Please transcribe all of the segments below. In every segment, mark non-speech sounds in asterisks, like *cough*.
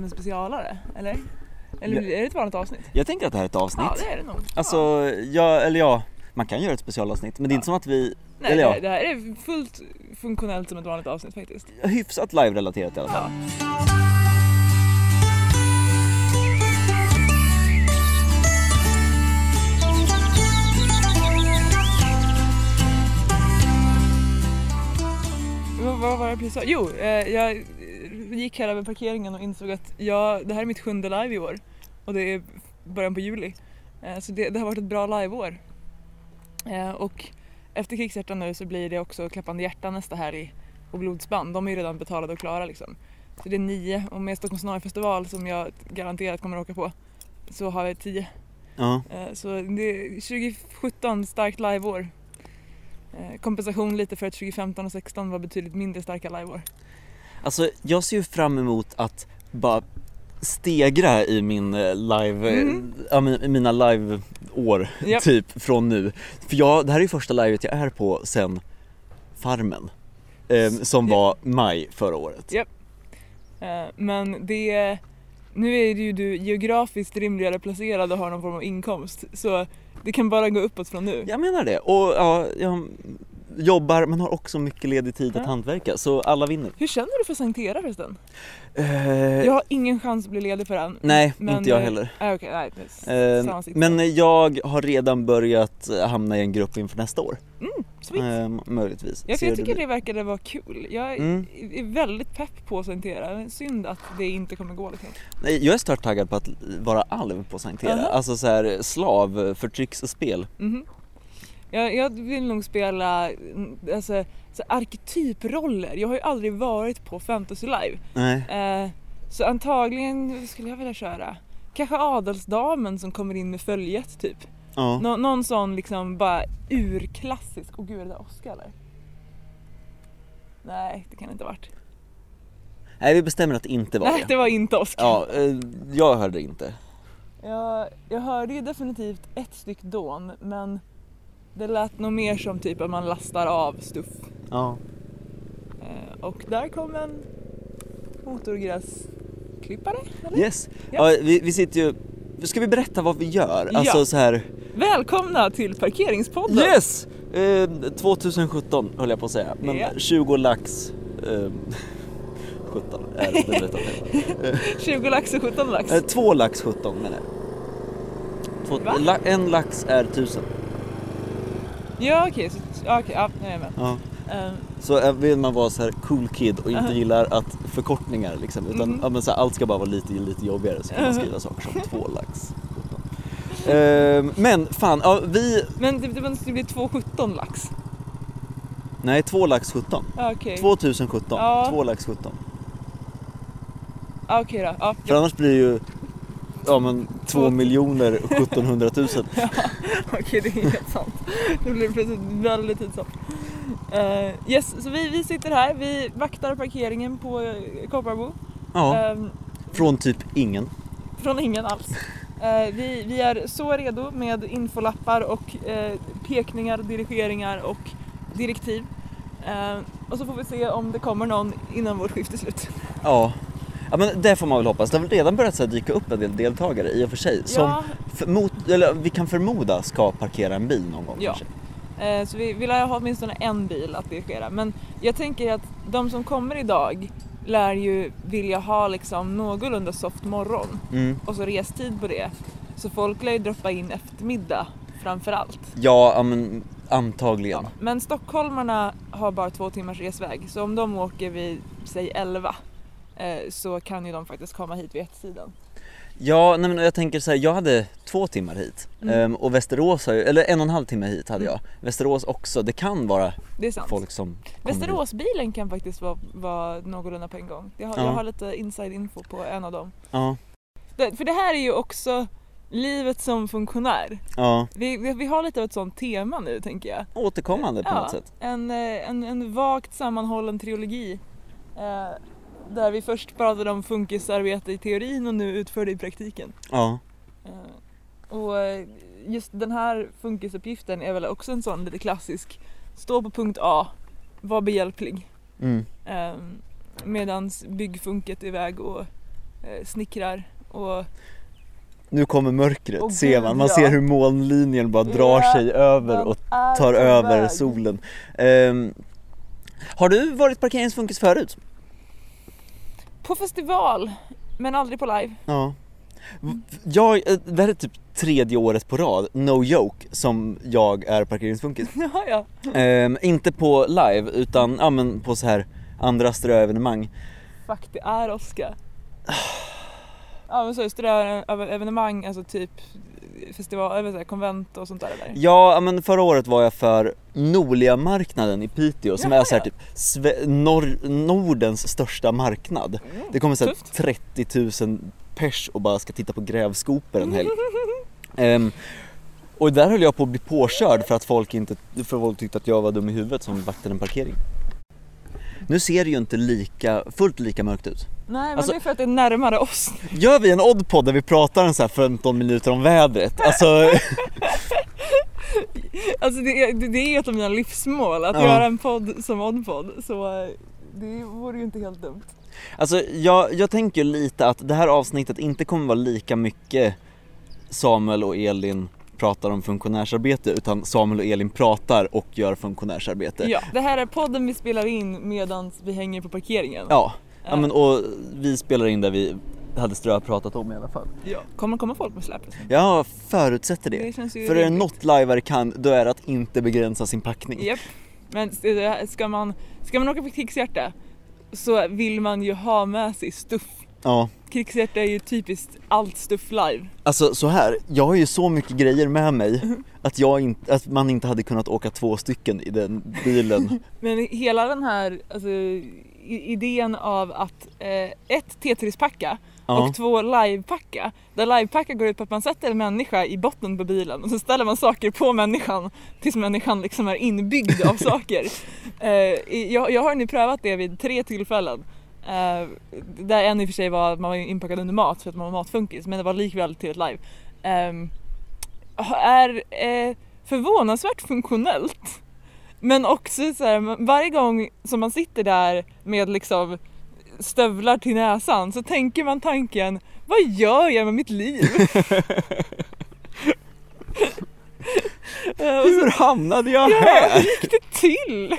en specialare, eller? Eller är det ett vanligt avsnitt? Jag tänker att det här är ett avsnitt. Ja, det är det nog. Alltså, ja. eller ja, man kan göra ett specialavsnitt men det är inte som att vi, Nej, eller det, ja. det här är fullt funktionellt som ett vanligt avsnitt faktiskt. hyfsat live-relaterat i alla fall. Ja. Vad, vad var det jag precis sa? Jo, eh, jag gick här över parkeringen och insåg att jag, det här är mitt sjunde live i år. Och det är början på juli. Eh, så det, det har varit ett bra liveår. Eh, och efter Krigshjärtan nu så blir det också Klappande hjärtan nästa helg och Blodsband. De är ju redan betalade och klara liksom. Så det är nio och med Stockholms Festival som jag garanterat kommer att åka på så har vi tio. Ja. Eh, Så det är 2017, starkt liveår. Kompensation lite för att 2015 och 2016 var betydligt mindre starka liveår. Alltså jag ser ju fram emot att bara stegra i min eh, live, Mm. ja, mi- mina live-år Japp. typ från nu. För jag, det här är ju första livet jag är på sen Farmen. Eh, som Ja. var maj förra året. Ja. Eh, Men det, nu är ju du geografiskt rimligare placerad och har någon form av inkomst. Så det kan bara gå uppåt från nu. Jag menar det. Och ja, jag jobbar men har också mycket ledig tid att Ja. hantverka så alla vinner. Hur känner du för Sankt Era förresten? Eh, Jag har ingen chans att bli ledig för den. Nej, men, inte jag heller. Nej, okej, nej. sits. men jag har redan börjat hamna i en grupp inför nästa år. Sweet. Eh, möjligtvis. Jag hur tycker det verkade vara kul. Jag Mm. är väldigt pepp på Sankt Era. Synd att det inte kommer gå liksom. Nej, jag är stört taggad på att vara alv på Sankt Era. Aha. Alltså så här slav, förtrycksspel. Mhm. Jag, jag vill nog spela mm, alltså, så arketyproller. Jag har ju aldrig varit på Fantasy Live. Nej. Eh, så antagligen skulle jag vilja köra kanske adelsdamen som kommer in med följet typ. Ja. Nå- någon sån liksom bara urklassisk. Åh gud är det där Oscar eller? Nej det kan det inte ha varit. Nej, vi bestämmer att det inte var Nej det. det var inte Oscar. Ja, eh, jag hörde inte. Jag, jag hörde ju definitivt ett styck dån men det lät nog mer som typ att man lastar av stuff. Ja. Eh, och där kom en motorgräsklippare. Eller? Yes. Ja. Ja, vi, vi sitter ju... Ska vi berätta vad vi gör? Alltså Ja. så här. Välkomna till Parkeringspodden! Yes! Eh, 2017 höll jag på att säga, men Ja. 20 lax... Eh, 17 *laughs* är det berättat. 20 lax och 17 lax. Eh, två lax 17 menar jag. Två, la, en lax är 1000. Ja okej, så, ja, okej, ja, jag är med. Ja. Eh, Så eh, vill man vara så här cool kid och inte Aha. gillar att förkortningar liksom, utan Mhm. ja, men så här, allt ska bara vara lite, lite jobbigare så kan man skriva saker som två lax 17. Ehm, men fan, ja, vi... men det, det, blir 2,17 lax. Nej, två lax 17. Ja, Okej, 2017, Ja. två lax 17. ja, okej då. Ja, För annars blir det ju ja, men, Två- två miljoner *laughs* 1700 000. Okej, det är helt sant. Det blir plötsligt väldigt tidsamt. Uh, yes, så vi, vi sitter här, vi vaktar parkeringen på eh, Kopparbo. Ja, Ehm, från typ ingen. från ingen alls. Eh, vi, vi är så redo med infolappar och eh, pekningar, dirigeringar och direktiv. Eh, och så får vi se om det kommer någon innan vårt skift är slut. Ja. Ja, men det får man väl hoppas. Det har väl redan börjat så dyka upp en del deltagare i och för sig. Som Ja, förmod, eller vi kan förmoda ska parkera en bil någon gång Ja. Eh, Så vi vill ha åtminstone en bil att dirigera. Men jag tänker att de som kommer idag lär ju vilja ha liksom någorlunda soft morgon Mm. och så restid på det. Så folk lär ju droppa in eftermiddag framför allt. Ja, men antagligen. Ja. Men stockholmarna har bara två timmars resväg så om de åker vid, säg 11 eh, så kan ju de faktiskt komma hit vid ett-tiden. Ja, nej, men jag tänker så här, jag hade två timmar hit Mm. Ehm, och Västerås har ju, eller en och en halv timme hit hade Mm. jag. Västerås också, det kan vara Det folk som. Västeråsbilen kan faktiskt vara, vara någorlunda på en gång. Jag har, Ja. jag har lite inside info på en av dem. Ja, Det, för det här är ju också livet som funktionär. ja, Vi, vi, vi har lite av ett sånt tema nu tänker jag. återkommande på något sätt. En, eh, en, en vagt sammanhållen trilogi. Eh, där vi först pratade om funkisarbete i teorin och nu utför det i praktiken. Ja, Eh, och eh, just den här funkisuppgiften är väl också en sån lite klassisk. Stå på punkt A, var behjälplig. mm. Eh, medans byggfunket är iväg och eh, snickrar och Nu kommer mörkret, Åh, ser man. Man ja. ser hur molnlinjen bara drar Ja, sig över och tar över väg. solen. Ehm, har du varit parkeringsfunkis förut? På festival, men aldrig på live. Ja. Jag, eh, det här är typ tredje året på rad, no joke, som jag är parkeringsfunkis. *laughs* Ja, ja. Ehm, inte på live utan ja, men på så här andra ströevenemang. Fuck, det är Oskar. Ja men så är det evenemang, alltså typ festival, eller så konvent och sånt där eller? Ja, men förra året var jag för Nolia-marknaden i Piteå som Jaha, är så här typ Sve- Nor- Nordens största marknad. Det kommer så här Tufft. 30 000 pers och bara ska titta på grävskopor en helg. *laughs* Ehm, och där höll jag på att bli påkörd för att folk inte, för folk tyckte att jag var dum i huvudet som vaktade en parkering. Nu ser det ju inte lika, fullt lika mörkt ut. Nej men Alltså- det är för att det är närmare oss. Gör vi en oddpod där vi pratar en så här 15 minuter om vädret? Alltså, *laughs* Alltså det, är- det är ett av mina livsmål, att Ja. göra en podd som oddpodd. Så eh, det vore ju inte helt dumt. alltså jag, jag tänker lite att det här avsnittet inte kommer vara lika mycket Samuel och Elin pratar om funktionärsarbete utan Samuel och Elin pratar och gör funktionärsarbete. Ja. Det här är podden vi spelar in medan vi hänger på parkeringen. Ja, ja Eh, men, och vi spelar in där vi hade strö pratat om i alla fall. ja. Kommer komma folk med släp? Jag förutsätter det. Det känns ju För är det något lajvare kan, då är det att inte begränsa sin packning. Japp. Men det- ska man, ska man åka på krigshjärta så vill man ju ha med sig stuff. Ja, Krigshjärta är ju typiskt allt stuff live. alltså så här, jag har ju så mycket grejer med mig *laughs* att, jag inte, att man inte hade kunnat åka två stycken i den bilen. *laughs* Men hela den här alltså, idén av att eh, ett Tetris-packa Ja. och två live-packa. Där live-packa går ut på att man sätter en människa i botten på bilen och så ställer man saker på människan tills människan liksom är inbyggd av *laughs* saker. Eh, jag, jag har nu prövat det vid tre tillfällen. Eh, där en i och för sig var att man var inpackad under mat för att man var matfunkis men det var likväl till ett live. Ehm, är eh, förvånansvärt funktionellt. Men också så här, varje gång som man sitter där med liksom stövlar till näsan så tänker man tanken vad gör jag med mitt liv? *laughs* Hur hamnade jag ja, hur här? gick det till?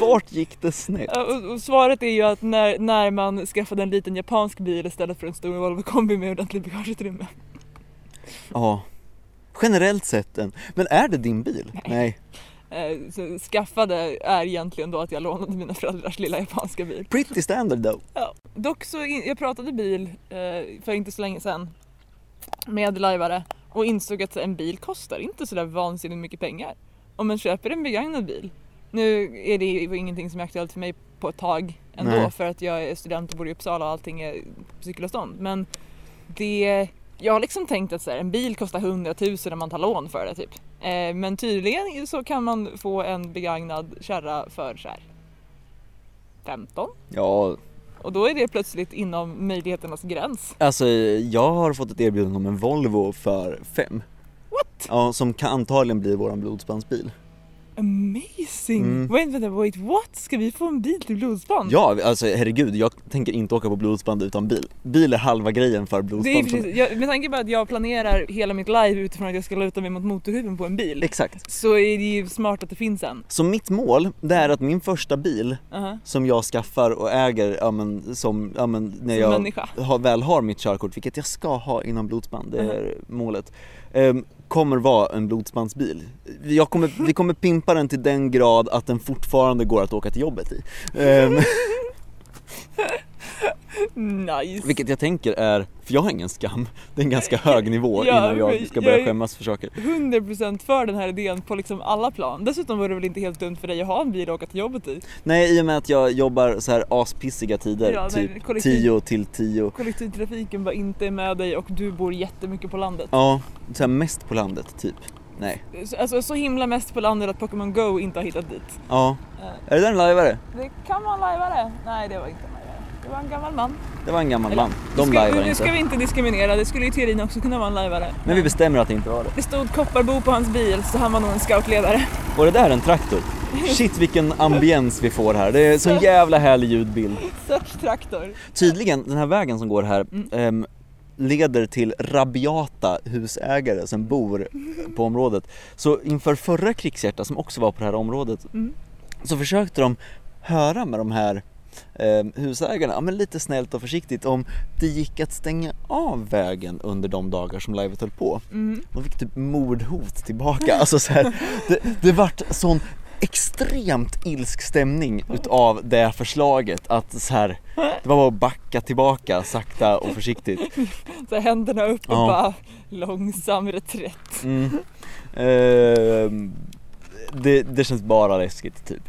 Vart gick det snett? Och, svaret är ju att när, när man skaffade en liten japansk bil istället för en stor Volvo kombi med ordentligt bagageutrymme. Ja, generellt sett en. Men är det din bil? Nej. Eh, så skaffade är egentligen då att jag lånade mina föräldrars lilla japanska bil. Pretty standard though. Ja. Dock så, in, jag pratade bil eh, för inte så länge sedan med lajvare och insåg att en bil kostar inte sådär vansinnigt mycket pengar. Om man köper en begagnad bil. Nu är det ju ingenting som är aktuellt för mig på ett tag ändå Nej. för att jag är student och bor i Uppsala och allting är på cykelavstånd. Men det, jag har liksom tänkt att så här, en bil kostar 100 000 när man tar lån för det typ. Eh, men tydligen så kan man få en begagnad kärra för så här 15 Ja, och då är det plötsligt inom möjligheternas gräns. alltså jag har fått ett erbjudande om en Volvo för fem. What? Ja, som kan antagligen bli våran blodsbandsbil. Amazing! Mm. Wait, wait, wait, what? Ska vi få en bil till blodsband? Ja, alltså herregud, jag tänker inte åka på blodsband utan bil. Bil är halva grejen för Det är blodsband. för mig. precis, jag, med tanke på att jag planerar hela mitt live utifrån att jag ska luta mig mot motorhuven på en bil Exakt. så är det ju smart att det finns en. Så mitt mål, det är att min första bil Uh-huh. som jag skaffar och äger, ja men, som, ja men när Som jag har, väl har mitt körkort, vilket jag ska ha innan blodsband, det är Mhm. målet, ehm, kommer vara en blodsbandsbil. Jag kommer, vi kommer pimpa den till den grad att den fortfarande går att åka till jobbet i. Ehm. *laughs* Nice! vilket jag tänker är, för jag har ingen skam, det är en ganska hög nivå *laughs* Ja, innan jag ska börja jag skämmas för saker. 100% för den här idén på liksom alla plan. Dessutom vore det väl inte helt dumt för dig att ha en bil och åka till jobbet i. Nej, i och med att jag jobbar så här aspissiga tider, Ja, typ kollektiv- 10 till 10. Kollektivtrafiken bara inte är med dig och du bor jättemycket på landet. Ja, så här mest på landet typ. Nej. Så- Alltså så himla mest på landet att Pokémon Go inte har hittat dit. Ja. Eh, Är det där en lajvare? Det kan vara en lajvare. Nej, det var inte. Det var en gammal man. Det var en gammal Eller, man. De ska, lajvar nu ska vi inte. inte diskriminera, det skulle ju teorin också kunna vara en lajvare. Men vi bestämmer att det inte var det. Det stod Kopparbo på hans bil så han var nog en scoutledare. Var det där en traktor? *laughs* Shit vilken ambiens vi får här. Det är så jävla härlig ljudbild. Search traktor. Tydligen, den här vägen som går här Mm. ehm, leder till rabiata husägare som bor på området. Så inför förra krigshjärta som också var på det här området Mm. så försökte de höra med de här ehm, husägarna, ja, men lite snällt och försiktigt om det gick att stänga av vägen under de dagar som livet höll på. Mm. De fick typ mordhot tillbaka. Alltså så här, det, det vart sån extremt ilsk stämning utav det förslaget att så här, det var bara att backa tillbaka sakta och försiktigt. *laughs* Så händerna upp och Ja. bara långsam reträtt. Mm. Ehm, det, det känns bara läskigt typ.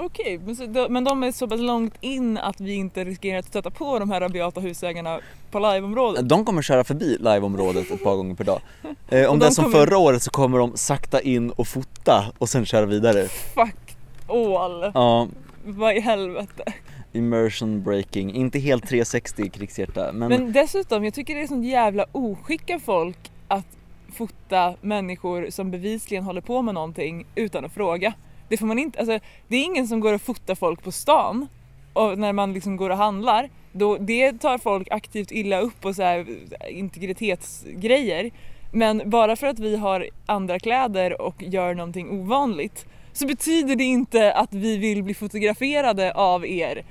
Okej, de, men de är så pass långt in att vi inte riskerar att stöta på de här rabiata husägarna på liveområdet. De kommer köra förbi liveområdet ett par gånger per dag. Eh, om Och det är de som kommer- förra året så kommer de sakta in och fota och sen köra vidare. Fuck all. Ja, Vad i helvete. immersion breaking, inte helt 360 i krigshjärta men, Men dessutom, jag tycker det är sånt jävla oskick av folk att fota människor som bevisligen håller på med någonting utan att fråga. Det får man inte, alltså det är ingen som går och fotar folk på stan och när man liksom går och handlar. Då, det tar folk aktivt illa upp och så här integritetsgrejer. Men bara för att vi har andra kläder och gör någonting ovanligt så betyder det inte att vi vill bli fotograferade av er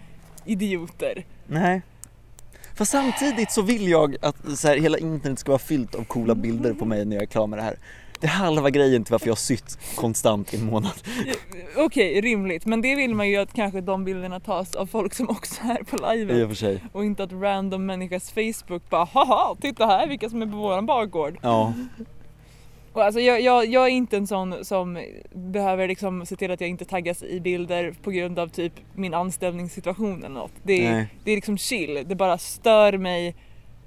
idioter. Nej. För samtidigt så vill jag att så här, hela internet ska vara fyllt av coola bilder på mig när jag är klar med det här. Det är halva grejen till varför jag har sytt konstant i en månad. Okej, rimligt. Men det vill man ju att kanske de bilderna tas av folk som också är på I och live. för sig. Och inte att random människas Facebook bara haha, titta här vilka som är på våran bakgård. Ja. Och alltså jag, jag, jag är inte en sån som behöver liksom se till att jag inte taggas i bilder på grund av typ min anställningssituation eller något. Det är, Nej. det är liksom chill, det bara stör mig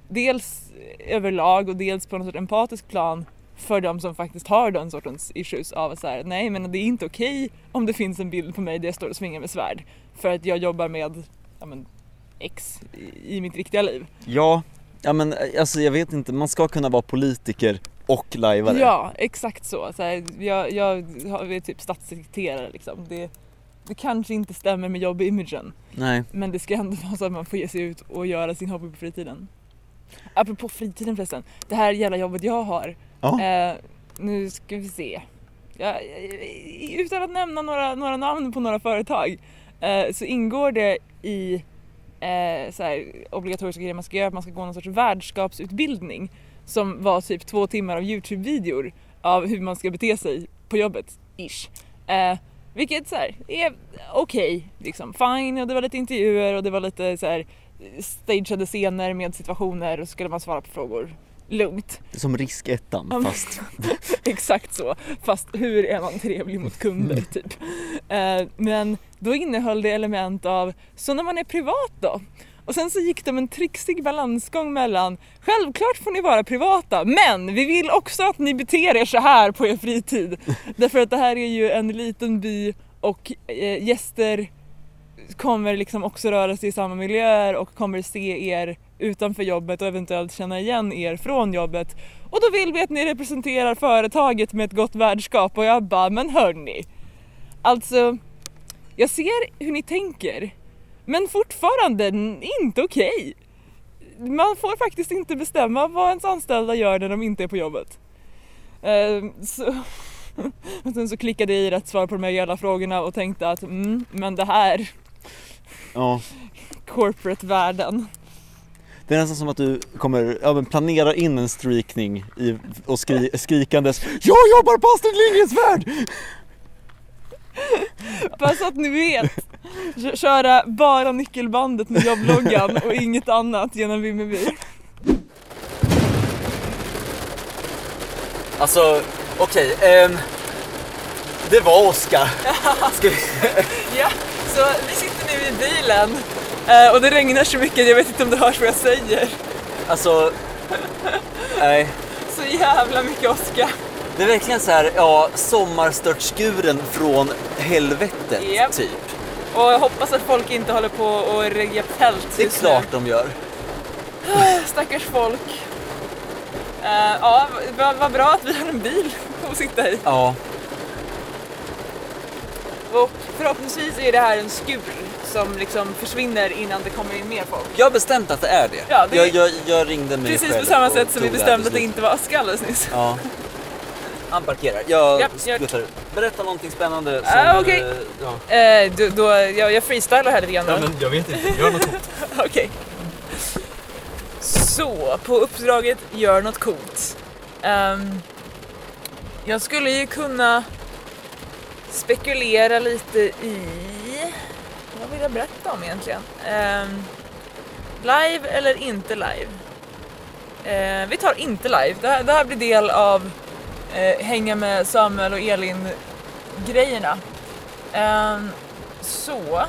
dels överlag och dels på något sorts empatisk plan för de som faktiskt har den sortens issues av att säga nej men det är inte okej om det finns en bild på mig där jag står och svingar med svärd för att jag jobbar med ja, men, X i, i mitt riktiga liv. Ja, ja men alltså jag vet inte, man ska kunna vara politiker och lajvare. Ja, exakt så. så här, jag, jag har- är typ statssekreterare liksom. Det, det kanske inte stämmer med jobbimagen Nej. men det ska ändå vara så att man får ge sig ut och göra sin hobby på fritiden. Apropå fritiden förresten, det här jävla jobbet jag har. Ja. Eh, nu ska vi se. Ja, utan att nämna några, några namn på några företag eh, så ingår det i eh, så här, obligatoriska grejer man ska göra att man ska gå någon sorts värdskapsutbildning som var typ två timmar av Youtube-videor av hur man ska bete sig på jobbet, ish. Eh, vilket så här, är okej, liksom fine och det var lite intervjuer och det var lite så här stageade scener med situationer och så skulle man svara på frågor lugnt. Som riskettan fast. *laughs* Exakt så, fast hur är man trevlig mot kunder typ. Eh, men då innehöll det element av, så när man är privat då? Och sen så gick de en trixig balansgång mellan, självklart får ni vara privata, men vi vill också att ni beter er så här på er fritid. *laughs* Därför att det här är ju en liten by och eh, gäster kommer liksom också röra sig i samma miljöer och kommer se er utanför jobbet och eventuellt känna igen er från jobbet. Och då vill vi att ni representerar företaget med ett gott värdskap och jag bara, men hörni. Alltså, jag ser hur ni tänker. Men fortfarande inte okej. Man får faktiskt inte bestämma vad ens anställda gör när de inte är på jobbet. Ehm, så, *laughs* och sen så klickade jag i rätt svar på de här jävla frågorna och tänkte att mm, men det här, Ja. *laughs* corporate-världen. Det är nästan som att du kommer, ja men planerar in en streakning i, och skri, skrikandes Jag jobbar på Astrid Lindgrens Värld! Bara så att ni vet. Kö- Köra bara nyckelbandet med jobbloggan och inget annat genom Vimmerby. Alltså, okej, ehm, det var Oskar. *laughs* Ja, så vi sitter nu i bilen eh, och det regnar så mycket jag vet inte om det hörs vad jag säger. Alltså, nej. Så jävla mycket åska. Det är verkligen så här, ja, sommarstörtskuren från helvetet, Japp. typ. Och jag hoppas att folk inte håller på och regga tält Det är just nu. klart de gör. *sighs* Stackars folk. Eh, ja, vad vad bra att vi har en bil att sitta i. Ja. Och förhoppningsvis är det här en skur som liksom försvinner innan det kommer in mer folk. Jag har bestämt att det är det. Ja, det- Jag, jag, jag ringde mig Precis själv på samma sätt som vi bestämde att det inte var aska alldeles nyss. Ja. Han parkerar. Jag gör- skuttar ut. Berätta någonting spännande. som Ah, du, okej. eh, ja. Eh, då, då, jag, jag freestylar här lite grann ja, men jag vet inte. Gör något coolt. *laughs* Okej. Så, på uppdraget gör något coolt. Ehm, jag skulle ju kunna spekulera lite i... Vad vill jag berätta om egentligen? Eh, live eller inte live? Eh, vi tar inte live. Det här, det här blir del av eh, hänga med Samuel och Elin grejerna. Ehm, så,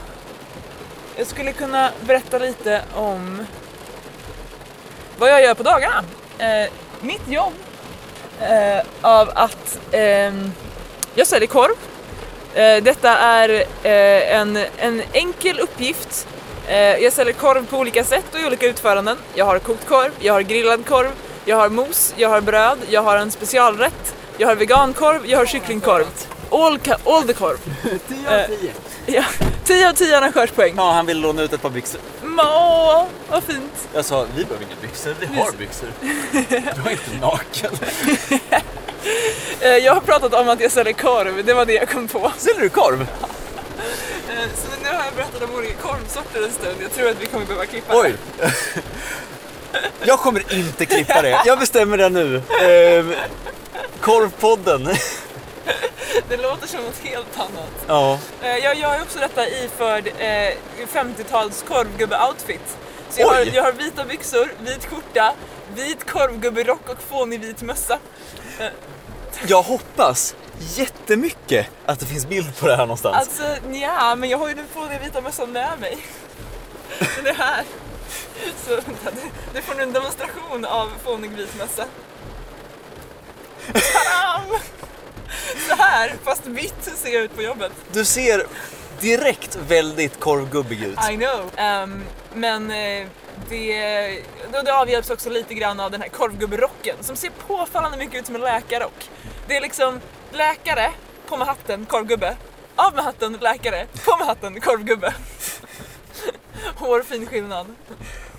jag skulle kunna berätta lite om vad jag gör på dagarna. Eh, mitt jobb eh, av att ehm, jag säljer korv. Eh, detta är eh, en, en enkel uppgift. Eh, jag säljer korv på olika sätt och i olika utföranden. Jag har kokt korv, jag har grillad korv, jag har mos, jag har bröd, jag har en specialrätt, jag har vegankorv, jag har kycklingkorv. All, all the korv. *laughs* 10 av 10. Ja, 10 av 10 arrangörspoäng. Ja, han vill låna ut ett par byxor. Åh, vad fint. Jag sa, vi behöver inga byxor, vi har byxor. Du är inte naken. *laughs* Eh, Jag har pratat om att jag säljer korv, det var det jag kom på. Säljer du korv? Eh, Så nu har jag berättat om olika korvsorter en stund. Jag tror att vi kommer behöva klippa Oj! *laughs* Jag kommer inte klippa det. Jag bestämmer det nu. Ehm, korvpodden. Det. *laughs* Det låter som något helt annat. Ja. Eh, Jag gör också detta iförd eh, 50-tals korvgubbe-outfit. Så jag har, jag har vita byxor, vit skjorta, vit korvgubberock och fånig vit mössa. Jag hoppas jättemycket att det finns bild på det här någonstans. Alltså ja, men jag har ju den fåniga vita mössan med mig. *laughs* Den är här. Så vänta, du får nu en demonstration av fånig vit mössa. Tadam! *laughs* Så här, fast vitt ser jag ut på jobbet. Du ser direkt väldigt korvgubbig ut. I know. Ehm, men eh, det, det avhjälps också lite grann av den här korvgubberocken som ser påfallande mycket ut som en läkarrock. Det är liksom läkare, på med hatten, korvgubbe. Av med hatten, läkare, på med hatten, korvgubbe. *laughs* Hårfin skillnad.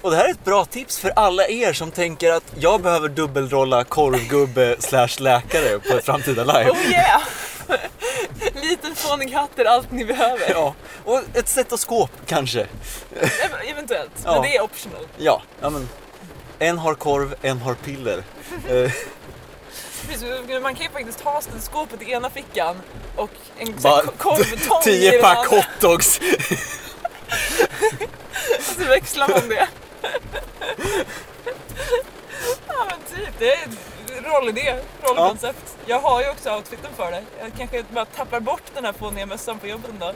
Och det här är ett bra tips för alla er som tänker att jag behöver dubbelrolla korvgubbe *laughs* slash läkare på ett framtida live. Oh yeah! Liten fånig hatt är allt ni behöver. Ja, och ett stetoskop kanske. Ev- Eventuellt, Ja. men det är optional. Ja, ja men. En har korv, en har piller. *laughs* Eh, Precis, man kan ju faktiskt ha stetoskopet i ena fickan och en korvtång i Tio den pack andra. hotdogs. *laughs* Så växlar man det. Ja men typ, det är en rollidé, rollkoncept. Jag har ju också outfiten för det. Jag kanske bara tappar bort den här fåniga mössan på jobbet. Mm.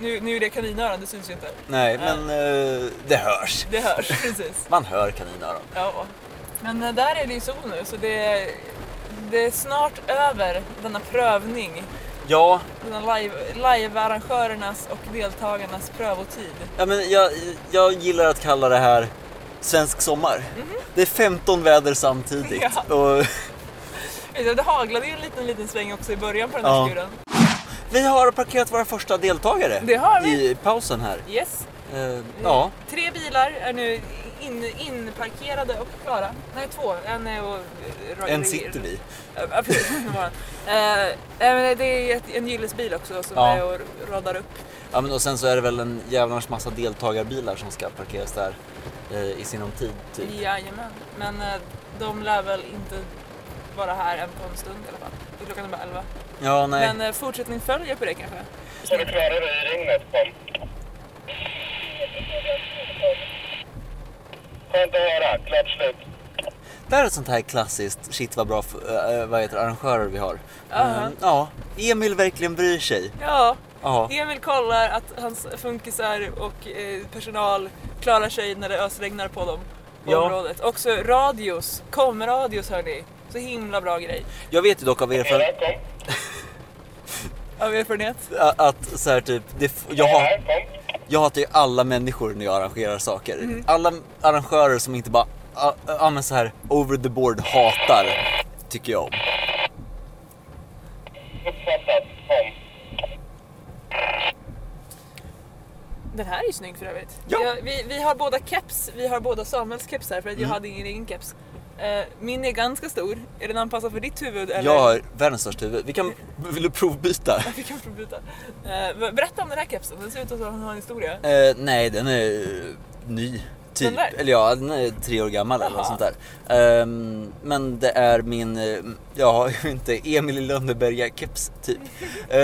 Nu, nu är det kaninöron, det syns ju inte. Nej, men eh, det hörs. Det hörs, precis. *laughs* Man hör kaninöron. Ja. Men eh, där är det ju sol nu så det är, det är snart över denna prövning. Ja, Denna live, live-arrangörernas och deltagarnas prövotid. ja men jag, jag gillar att kalla det här svensk sommar. Det är 15 väder samtidigt. *laughs* Ja. Och Det haglade ju en liten, liten sväng också i början på den här Ja. skuren. vi har parkerat våra första deltagare Det har vi. i pausen här. Yes. Eh, ja, Tre bilar är nu in, inparkerade och klara. Nej, två. En är och... en sitter vi. Ja. *laughs* Eh, det är en gillesbil också som Ja. är och radar upp. Ja, men och sen så är det väl en jävlans massa deltagarbilar som ska parkeras där eh, i sinom tid. Typ. Jajamän. Men eh, de lär väl inte vara här än på en stund i alla fall. Det är Klockan är bara 11. Ja, nej. Men eh, fortsättning följer på det kanske. Så du klarar dig i regnet, kom. Skönt att höra. Klart slut. Är ett sånt här klassiskt, shit vad bra äh, vad heter arrangörer vi har. Aha. Mm, ja, Emil verkligen bryr sig. Ja, Ja. Emil kollar att hans funkisar och eh, personal klarar sig när det ösregnar på dem på Ja. området. Också radios, kom-radios hörni. Så himla bra grej. Jag vet ju dock av erfarenhet. *laughs* Av erfarenhet. att så här, typ, det, jag, har, jag hatar ju alla människor när jag arrangerar saker. Mm. Alla arrangörer som inte bara, ja men så här over the board hatar, tycker jag om. Den här är ju snygg för övrigt. Ja. Jag, vi, vi har båda keps, vi har båda Samuels keps här för att jag Mm. hade ingen egen keps. Eh, min är ganska stor. Är den anpassad för ditt huvud? Eller? Jag har världens största huvud. Vi kan, vill du provbyta? *laughs* Vi kan provbyta. Eh, berätta om den här kepsen, den ser ut att har en historia. Eh, nej, den är ny. Typ. Eller ja, den är tre år gammal eller något sånt där. Ehm, men det är min, jag har ju inte Emil i Lönneberga keps typ. Eh,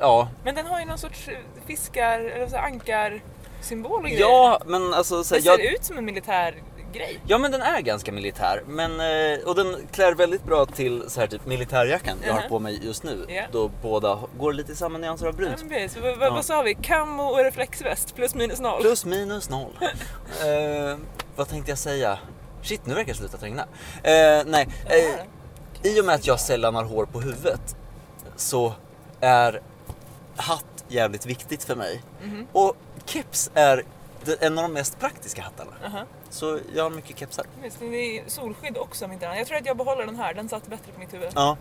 ja. Men den har ju någon sorts fiskar, eller så ankar symbol och grejer. ja, men alltså så Det ser jag, ut som en militär grej. Ja men den är ganska militär, men, eh, och den klär väldigt bra till så här typ militärjackan jag har Mhm. på mig just nu. Ja. Då båda går lite i samma nyanser av brunt. Vad, vad, Ja. vad sa vi? Camo och reflexväst plus minus noll. Plus minus noll. *laughs* eh, vad tänkte jag säga? Shit, nu verkar det sluta regna. Eh, nej, eh, i och med att jag sällan har hår på huvudet så är hatt jävligt viktigt för mig. Mhm. Och keps är en av de mest praktiska hattarna. Aha. Så jag har mycket kepsar. Visst, Det är solskydd också om inte annat. Jag tror att jag behåller den här, den satt bättre på mitt huvud. Ja.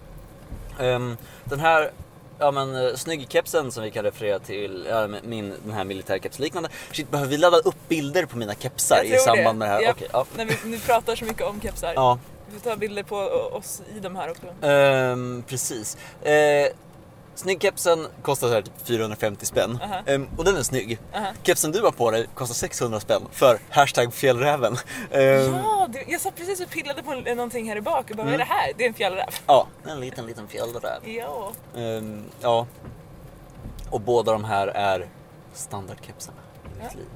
Ehm, den här Ja men uh, snyggkepsen som vi kan referera till, ja, min, den här militärkepsliknande. Shit, behöver vi ladda upp bilder på mina kepsar i samband med det här? Japp. Okej, ja. När vi nu pratar så mycket om kepsar. ja. Vi får ta bilder på oss i de här också. Ehm, precis. Uh, Snyggkepsen kostar så här typ 450 spänn. Aha. Ehm, och den är snygg. Aha. Kepsen du har på dig kostar 600 spänn för hashtag fjällräven. Ehm, Ja, det, jag satt precis och pillade på någonting här i bak och bara, Mm. vad är det här? Det är en fjällräv. ja, en liten, liten fjällräv. Ja. Ehm, ja. Och båda de här är standardkepsarna i mitt Ja. liv.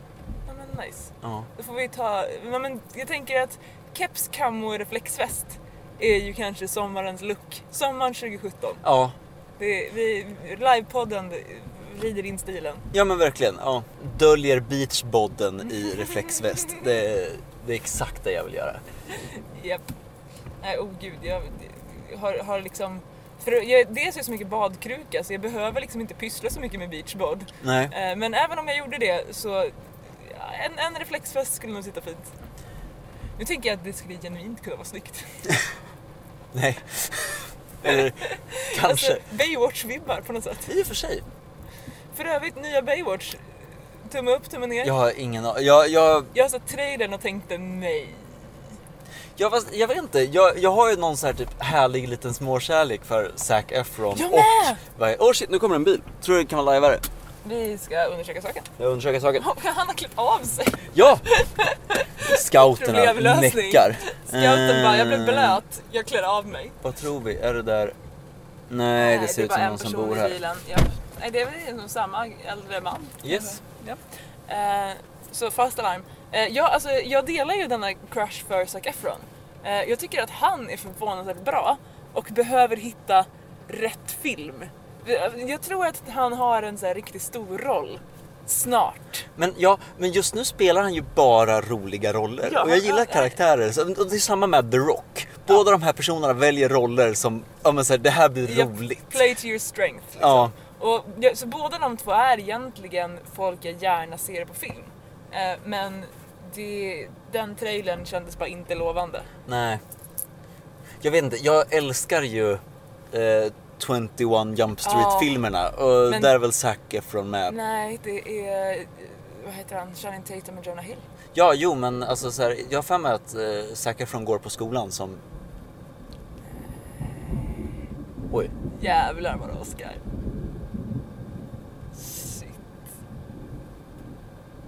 ja, men nice. Ja. Då får vi ta, men jag tänker att keps, camo och reflexväst är ju kanske sommarens look. Sommaren 2017. Ja, Det, vi, livepodden rider in stilen. ja men verkligen. Ja. Döljer beachbodden i reflexväst. *laughs* Det, det är exakt det jag vill göra. Japp. Nej, oh gud. Jag, har, har liksom... För jag, dels är jag så mycket badkruka så jag behöver liksom inte pyssla så mycket med beachbod. Nej. Eh, Men även om jag gjorde det så... En, en reflexväst skulle nog sitta fint. Nu tänker jag att det skulle genuint kunna vara snyggt. *laughs* Nej. Eller kanske. Alltså, Baywatch-vibbar på något sätt. I och för sig. För övrigt, nya Baywatch. Tumme upp, tumme ner. Jag har ingen a- jag, jag, Jag såg trailern och tänkte nej. jag, fast, jag vet inte, jag, jag har ju någon så här typ härlig liten småkärlek för Zac Efron Jag och... med! Åh oh shit, nu kommer en bil. Tror du det kan vara lajvare? Vi ska undersöka saken. Jag undersöker saken. Han har klippt av sig. Ja! *laughs* Scouterna Problemlösning. näckar. Scouten bara, jag blev Eh, blöt, jag klär av mig. Vad tror vi? Är det där? Nej, det ser ut som någon som bor här. bilen. Ja. Nej, det är väl nog samma äldre man. Yes. Ja. Eh, så fast alarm. Eh, jag, alltså, jag delar ju denna crush för Zac Efron. Eh, jag tycker att han är förvånansvärt bra och behöver hitta rätt film. Jag tror att han har en så här riktigt stor roll snart. Men ja, men just nu spelar han ju bara roliga roller. Ja, och jag gillar ja, ja. karaktärer. Så, och det är samma med The Rock. Båda de här personerna väljer roller som, ja men så här, det här blir Japp, roligt. Play to your strength. Liksom. Ja. Och, ja, så båda de två är egentligen folk jag gärna ser på film. Eh, men det, den trailern kändes bara inte lovande. Nej. Jag vet inte, jag älskar ju eh, 21 Jump Street-filmerna. Och Men- där är väl Zac Efron med. Nej, det är... eh, Vad heter han? Channing Tatum och Jonah Hill. Ja, jo men alltså så här, jag har för mig att eh, Zac Efron går på skolan som... Oj. Jävlar vad det Oscar. Shit.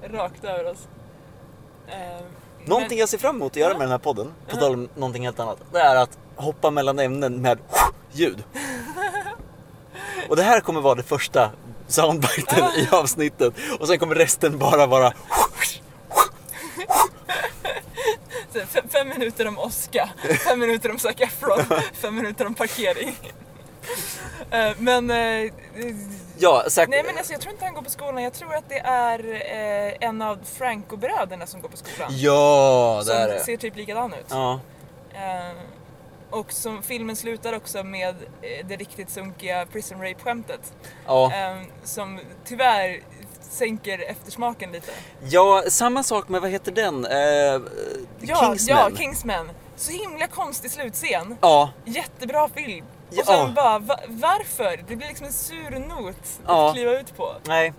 Rakt över oss. Eh, Någonting men- jag ser fram emot att göra med den här podden, på tal om någonting helt annat, det är att hoppa mellan ämnen med *laughs* ljud. Och det här kommer vara det första soundbiten i avsnittet och sen kommer resten bara vara Fem, minuter om Oscar, fem minuter om Zac Efron, *laughs* fem minuter om parkering. Eh, men... eh, Ja, Zac... nej men alltså, jag tror inte han går på skolan, jag tror att det är eh, en av Franco-bröderna som går på skolan. Ja, det som är det. ser typ likadan ut. Ja. Eh, och som filmen slutar också med eh, det riktigt sunkiga prison rape-skämtet. Ja. Eh, som tyvärr sänker eftersmaken lite. ja, samma sak med, vad heter den? Eh, Ja, Kingsman. ja, Kingsman. Så himla konstig slutscen. Ja, Jättebra film. Ja. Och sen bara, va- varför? Det blir liksom en sur not Ja. att kliva ut på. nej.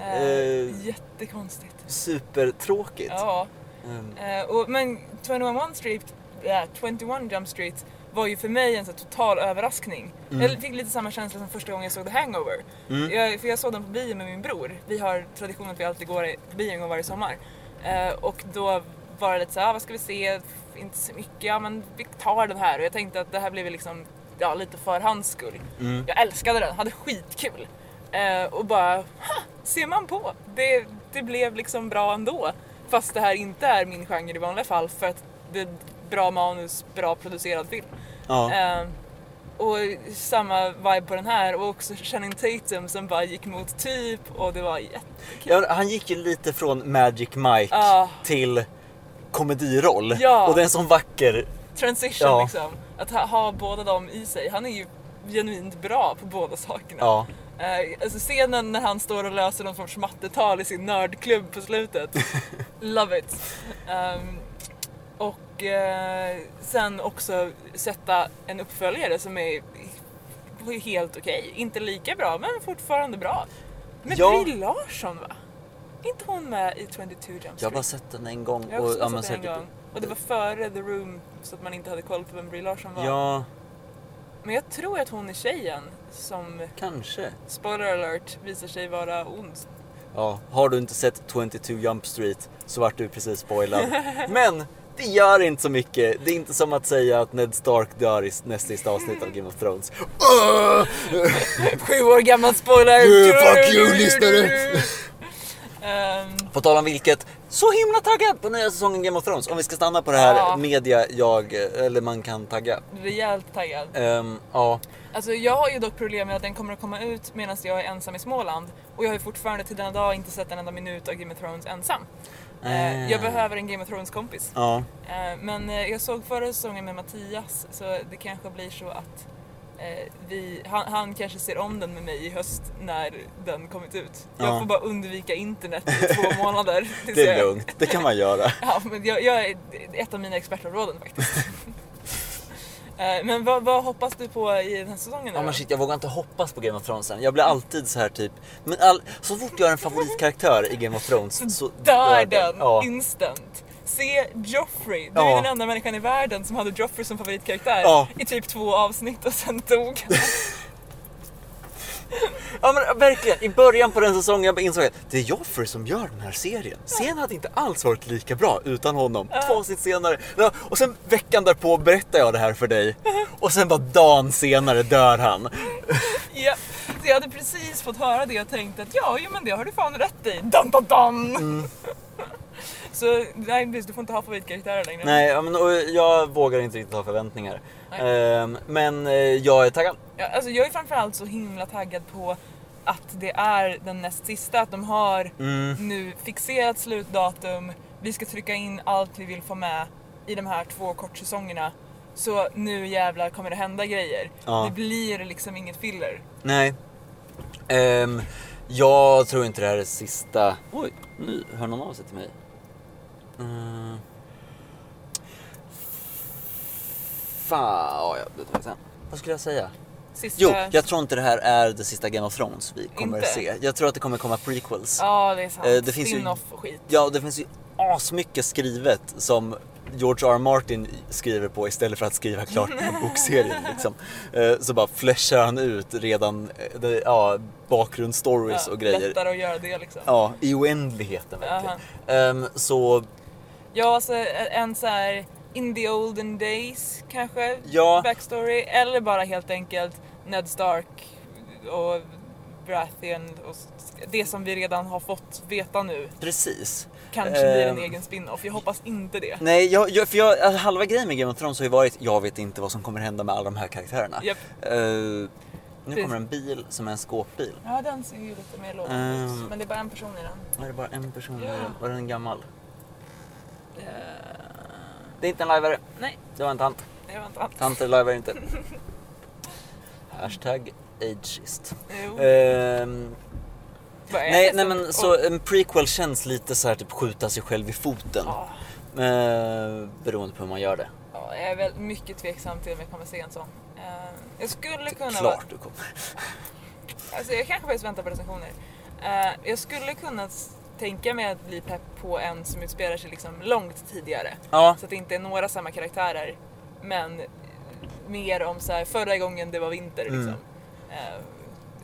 Eh, Eh. Jättekonstigt. Supertråkigt. Ja. Ehm, Eh, och, men 21 Street, äh, 21 Jump Street var ju för mig en så total överraskning. Mm. Jag fick lite samma känsla som första gången jag såg The Hangover. Mm. Jag, för jag såg den på bio med min bror. Vi har traditionen att vi alltid går på bio en gång varje sommar. Eh, och då var det lite så här, ah, vad ska vi se? Inte så mycket, ja men vi tar den här. Och jag tänkte att det här väl liksom, ja lite för hans skull. Mm. Jag älskade den, hade skitkul. Eh, och bara, ha, ser man på. Det, det blev liksom bra ändå. Fast det här inte är min genre i vanliga fall för att det bra manus, bra producerad film. Ja. Eh, och samma vibe på den här och också Channing Tatum som bara gick mot typ och det var jättekul. Ja, han gick ju lite från Magic Mike Ja. till komediroll. Ja. Och det är en sån vacker... Transition Ja. liksom. Att ha, ha båda dem i sig. Han är ju genuint bra på båda sakerna. Ja. Eh, alltså scenen när han står och löser någon sorts mattetal i sin nördklubb på slutet. *laughs* Love it. Ehm, och eh, sen också sätta en uppföljare som är helt okej. Inte lika bra men fortfarande bra. Med Ja. Brie Larson va? Inte hon med i 22 Jump Street? Jag har bara sett den en gång. Jag har också ja, sett men den en gång. Och det var före The Room så att man inte hade koll på vem Brie Larson var. Ja, Men jag tror att hon är tjejen som, kanske. spoiler alert, visar sig vara ond. Ja, har du inte sett 22 Jump Street så vart du precis spoilad. *laughs* Men det gör inte så mycket. Det är inte som att säga att Ned Stark dör i nästa sista avsnitt av Game of Thrones. Sju år gammal spoiler! Yeah, fuck you, lyssnare. Ehm, På tal om vilket, så himla taggad på nya säsongen Game of Thrones. Om vi ska stanna på det här Ja. media jag, eller man kan tagga. rejält taggad. Ehm, ja, Alltså jag har ju dock problem med att den kommer att komma ut medan jag är ensam i Småland. Och jag har ju fortfarande till denna dag inte sett en enda minut av Game of Thrones ensam. Eh, jag behöver en Game of Thrones kompis. ja. Eh, men eh, jag såg förra säsongen med Mattias så det kanske blir så att vi, han, han kanske ser om den med mig i höst när den kommit ut. Jag Ja. får bara undvika internet i två *laughs* månader. Det är jag- lugnt, det kan man göra. *laughs* Ja, men jag, jag är ett av mina expertområden faktiskt. *laughs* Eh, men vad, vad hoppas du på i den här säsongen Ja nu men då? shit, jag vågar inte hoppas på Game of Thrones än. Jag blir alltid så här typ, men all, så fort jag har en favoritkaraktär i Game of Thrones så *laughs* Dör den Ja. instant. Se Joffrey, du Ja. är den enda människan i världen som hade Joffrey som favoritkaraktär Ja. i typ två avsnitt och sen dog han. *laughs* *laughs* Ja men verkligen, i början på den säsongen jag insåg att det är Joffrey som gör den här serien. Serien hade inte alls varit lika bra utan honom. Två avsnitt senare, och sen veckan därpå berättar jag det här för dig. *laughs* Och sen bara dagen senare dör han. ja. Jag hade precis fått höra det och tänkt att ja, jo, men det har du fan rätt i. Dun, dun, dun. Mm. *laughs* Så nej, du får inte ha favoritkaraktärer längre. Nej, men, och jag vågar inte riktigt ha förväntningar. Ehm, men eh, jag är taggad. Ja, alltså jag är framförallt så himla taggad på att det är den näst sista, att de har Mm. nu fixerat slutdatum, vi ska trycka in allt vi vill få med i de här två kortsäsongerna. Så nu jävlar kommer det hända grejer. Ja. Det blir liksom inget filler. Nej. Ehm, jag tror inte det här är sista... Oj, nu hör någon av sig till mig. Mm. Fan, ja, det tar jag sen. Vad skulle jag säga? Sista... Jo, jag tror inte det här är det sista Game of Thrones vi kommer Inte? se. Jag tror att det kommer komma prequels. Ja, det är sant. Eh, det finns ju- skit. Ja, det finns ju asmycket skrivet som George R. R. Martin skriver på istället för att skriva klart på *laughs* bokserien. Liksom. Eh, Så bara flashar han ut redan eh, ja, bakgrundsstories Ja, och grejer. Lättare att göra det liksom. Ja, i oändligheten verkligen. Ehm, så Ja, alltså en så här in the olden days kanske, Ja. backstory. Eller bara helt enkelt Ned Stark och Baratheon och det som vi redan har fått veta nu. precis. Kanske blir en Ehm. egen spin-off. Jag hoppas inte det. Nej, jag, jag, för jag, alltså, halva grejen med Game of Thrones har ju varit jag vet inte vad som kommer hända med alla de här karaktärerna. Japp. Eh, nu kommer en bil som är en skåpbil. Ja, den ser ju lite mer lovande ut. Men det är bara en person i den. Är det bara en person i den? Var den gammal? Eh, Det är inte en lajvare. nej, Det var en tant. det var inte allt. Tanter lajvar inte. Hashtag ageist. Jo. Är nej, det nej men så en prequel känns lite så här typ skjuta sig själv i foten. Ja, Eh, beroende på hur man gör det. ja, jag är väl mycket tveksam till om jag kommer se en sån. Eh, jag skulle kunna vara... Klart du kommer. *laughs* Alltså jag kanske faktiskt väntar på recensioner. Eh, jag skulle kunna tänka mig att bli pepp på en som utspelar sig liksom långt tidigare. Ja, Så att det inte är några samma karaktärer. Men mer om så här, förra gången det var vinter liksom. Mm.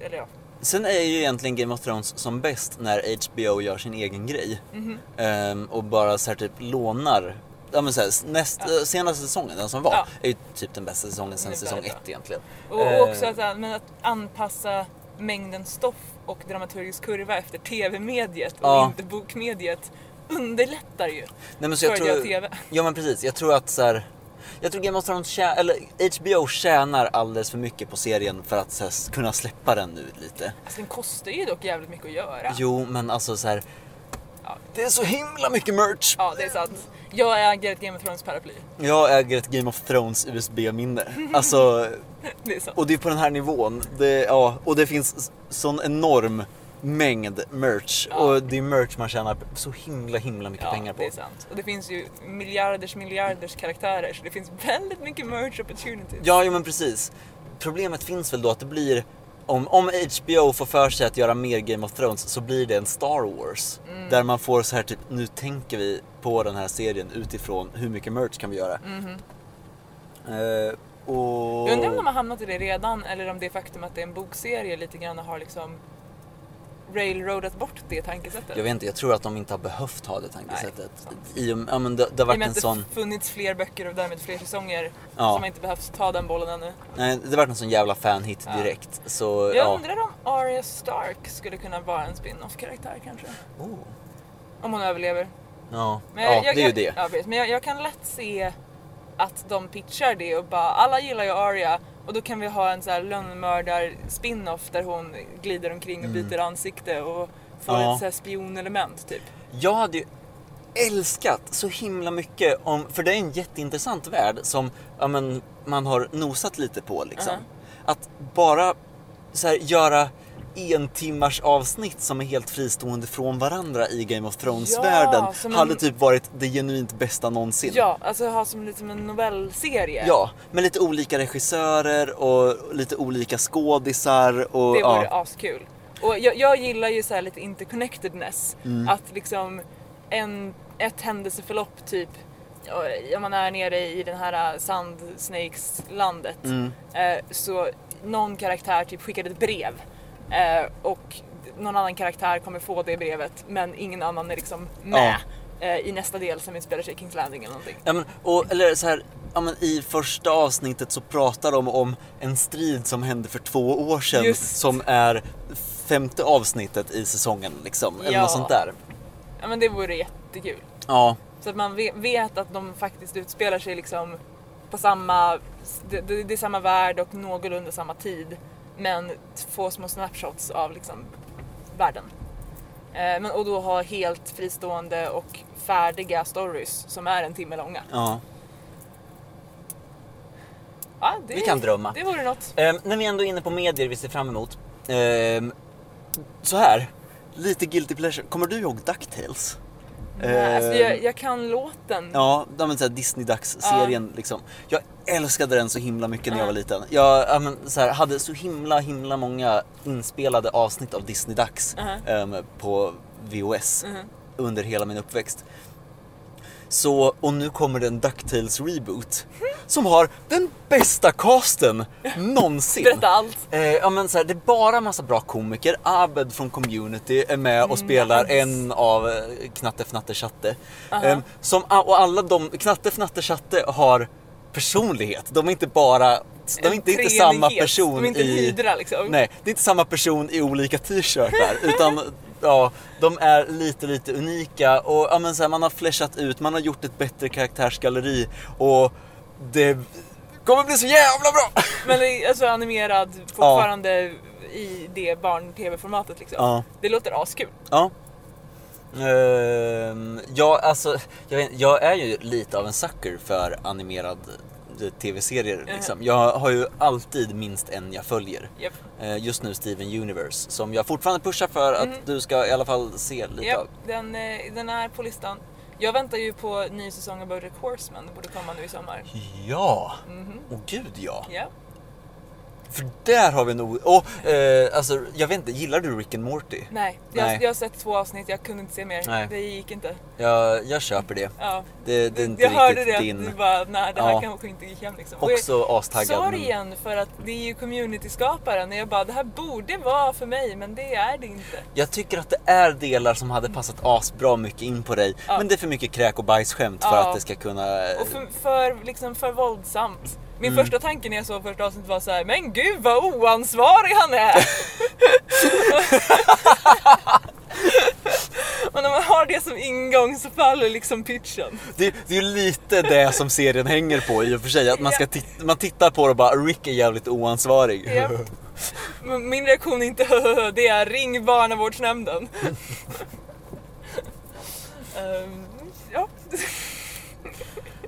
Eller ja. Sen är ju egentligen Game of Thrones som bäst när HBO gör sin egen grej. Mhm. Ehm, och bara så här typ lånar Ja men såhär, näst, Ja. eh, senaste säsongen, den som var, Ja. är ju typ den bästa säsongen sen säsong ett egentligen. Och, Eh. och också att, äh, men att anpassa mängden stoff och dramaturgisk kurva efter tv-mediet och Ja. inte bokmediet underlättar ju Nej men så jag tror, tv. ja men precis, jag tror att så här, jag tror Game of Thrones, tjä, eller HBO tjänar alldeles för mycket på serien för att här, kunna släppa den nu lite. Alltså den kostar ju dock jävligt mycket att göra. Jo men alltså så här, Ja. det är så himla mycket merch. Ja, det är sant. Jag äger ett Game of Thrones paraply. Jag äger ett Game of Thrones USB-minne. *laughs* Alltså, Det är sant. och det är på den här nivån. Det, ja, och det finns sån enorm mängd merch. Ja. Och det är merch man tjänar så himla himla mycket Ja, pengar på. det är sant. Och det finns ju miljarders miljarders karaktärer så det finns väldigt mycket merch opportunities. Ja, jo, men precis. Problemet finns väl då att det blir om, om HBO får för sig att göra mer Game of Thrones så blir det en Star Wars. Mm. Där man får så här typ, nu tänker vi på den här serien utifrån hur mycket merch kan vi göra. Mhm. Eh, och... Jag undrar om de har hamnat i det redan eller om det faktum att det är en bokserie lite grann har liksom railroadat bort det tankesättet. Jag vet inte, jag tror att de inte har behövt ha det tankesättet. sant. I, ja, men det, det har I och varit med en att det sån, funnits fler böcker och därmed fler säsonger Ja. som inte behövt ta den bollen ännu. nej, det har varit en sån jävla fanhit Ja. direkt. Så Jag ja. undrar om Arya Stark skulle kunna vara en spin-off karaktär kanske. Oh. Om hon överlever. Ja, Men ja jag, jag, det är ju jag, det. Ja, precis. Men jag, jag kan lätt se att de pitchar det och bara alla gillar ju Arya och då kan vi ha en så här lönnmördar spin-off där hon glider omkring och Mm. byter ansikte och får Ja. ett så här spionelement typ. Jag hade ju älskat så himla mycket om, för det är en jätteintressant värld som ja, men, man har nosat lite på liksom. Mhm. Att bara så här, göra en timmars avsnitt som är helt fristående från varandra i Game of Thrones-världen Ja, en- hade typ varit det genuint bästa någonsin. Ja, alltså ha som lite som en novellserie. Ja, med lite olika regissörer och lite olika skådisar och Det vore ja. askul. Och jag, jag gillar ju så här lite interconnectedness. Mm. Att liksom en, ett händelseförlopp typ om man är nere i den här Sandsnakes-landet Mm. eh, så någon karaktär typ skickade ett brev eh, och någon annan karaktär kommer få det brevet men ingen annan är liksom med eh, i nästa del som utspelar sig i Kings Landing eller någonting. Ja, men, och, eller så här, ja, men I första avsnittet så pratar de om en strid som hände för två år sedan Just. som är femte avsnittet i säsongen liksom, eller Ja. något sånt där. Ja men det vore jättekul. Ja, Så att man ve- vet att de faktiskt utspelar sig liksom på samma, det, det det är samma värld och någorlunda samma tid. Men få små snapshots av liksom världen. Eh, men, och då ha helt fristående och färdiga stories som är en timme långa. ja. Ja, det, Vi kan drömma. Det vore något. Ehm, när vi ändå är inne på medier vi ser fram emot. Ehm, så här, lite guilty pleasure. Kommer du ihåg DuckTales? Nej, alltså jag, jag kan låten. Ja, är så här Disney-dags-serien liksom. Jag älskade den så himla mycket när jag Ja. var liten. Jag ja, men, så här, hade så himla himla många inspelade avsnitt av Disney-dags Mhm. ehm, på VHS Mhm. under hela min uppväxt. Så, och nu kommer det en DuckTales reboot som har den bästa casten någonsin. Berätta allt. Eh, ja men så här, det är bara massa bra komiker. Abed från Community är med och spelar Nice. en av eh, Knatte Fnatte Chatte. Aha. Ehm, som, och alla de, Knatte Fnatte Chatte har personlighet. De är inte bara, de är inte, inte samma person De är inte i... hydra liksom. Nej, det är inte samma person i olika t-shirtar *laughs* utan ja, de är lite lite unika och ja, men så här, man har flashat ut, man har gjort ett bättre karaktärsgalleri och det kommer bli så jävla bra! *laughs* Men alltså animerad fortfarande i det barn-tv-formatet liksom. Ja. Det låter askul. Ja. Ehm, ja, alltså, jag, vet, jag är ju lite av en sucker för animerad tv-serier. Liksom. Jag har ju alltid minst en jag följer. Japp. Eh, just nu Steven Universe, som jag fortfarande pushar för att Mhm. du ska i alla fall se lite Japp, av. den, eh, den är på listan. Jag väntar ju på ny säsong av Bojack Horseman, det borde komma nu i sommar. Ja! Mhm. Åh gud ja! Ja. För där har vi nog, och eh, alltså jag vet inte, gillar du Rick and Morty? Nej, jag, Nej. jag har sett två avsnitt, jag kunde inte se mer. Nej. Det gick inte. Jag, jag köper det. Ja. Det, det är inte jag hörde det, din. att du bara, nej det här Ja. kanske inte gick hem liksom. Och jag- Också astaggad. Sorgen för att det är ju community-skaparen och jag bara, det här borde vara för mig men det är det inte. Jag tycker att det är delar som hade passat asbra mycket in på dig. Ja. Men det är för mycket kräk och bajsskämt för att det ska kunna... Och för, för, liksom för våldsamt. Min Mm. första tanke när jag såg första avsnittet var så här: men gud vad oansvarig han är! *laughs* och när man har det som ingång så faller liksom pitchen. Det, det är ju lite det som serien hänger på i och för sig. Att man, ska titta, man tittar på det och bara Rick är jävligt oansvarig. Ja. Men Min reaktion är inte *laughs* det är ring barnavårdsnämnden. *laughs* Ehm, ja.